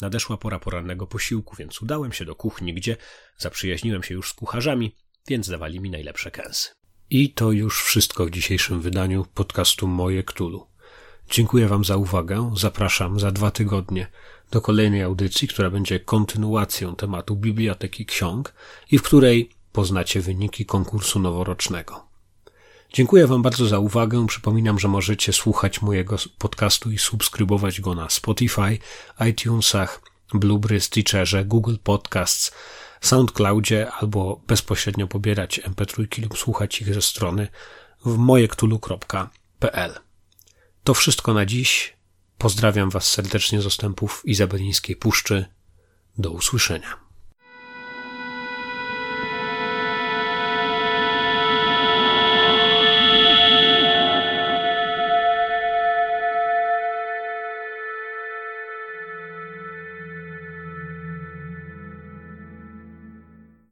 Nadeszła pora porannego posiłku, więc udałem się do kuchni, gdzie zaprzyjaźniłem się już z kucharzami, więc dawali mi najlepsze kęsy. I to już wszystko w dzisiejszym wydaniu podcastu Moje Ktulu. Dziękuję Wam za uwagę. Zapraszam za dwa tygodnie do kolejnej audycji, która będzie kontynuacją tematu Biblioteki Ksiąg i w której poznacie wyniki konkursu noworocznego. Dziękuję Wam bardzo za uwagę. Przypominam, że możecie słuchać mojego podcastu i subskrybować go na Spotify, iTunesach, Blueberry, Stitcherze, Google Podcasts, SoundCloudzie albo bezpośrednio pobierać MP3 lub słuchać ich ze strony w mojektulu.pl. To wszystko na dziś. Pozdrawiam Was serdecznie z ostępów Izabelińskiej Puszczy. Do usłyszenia.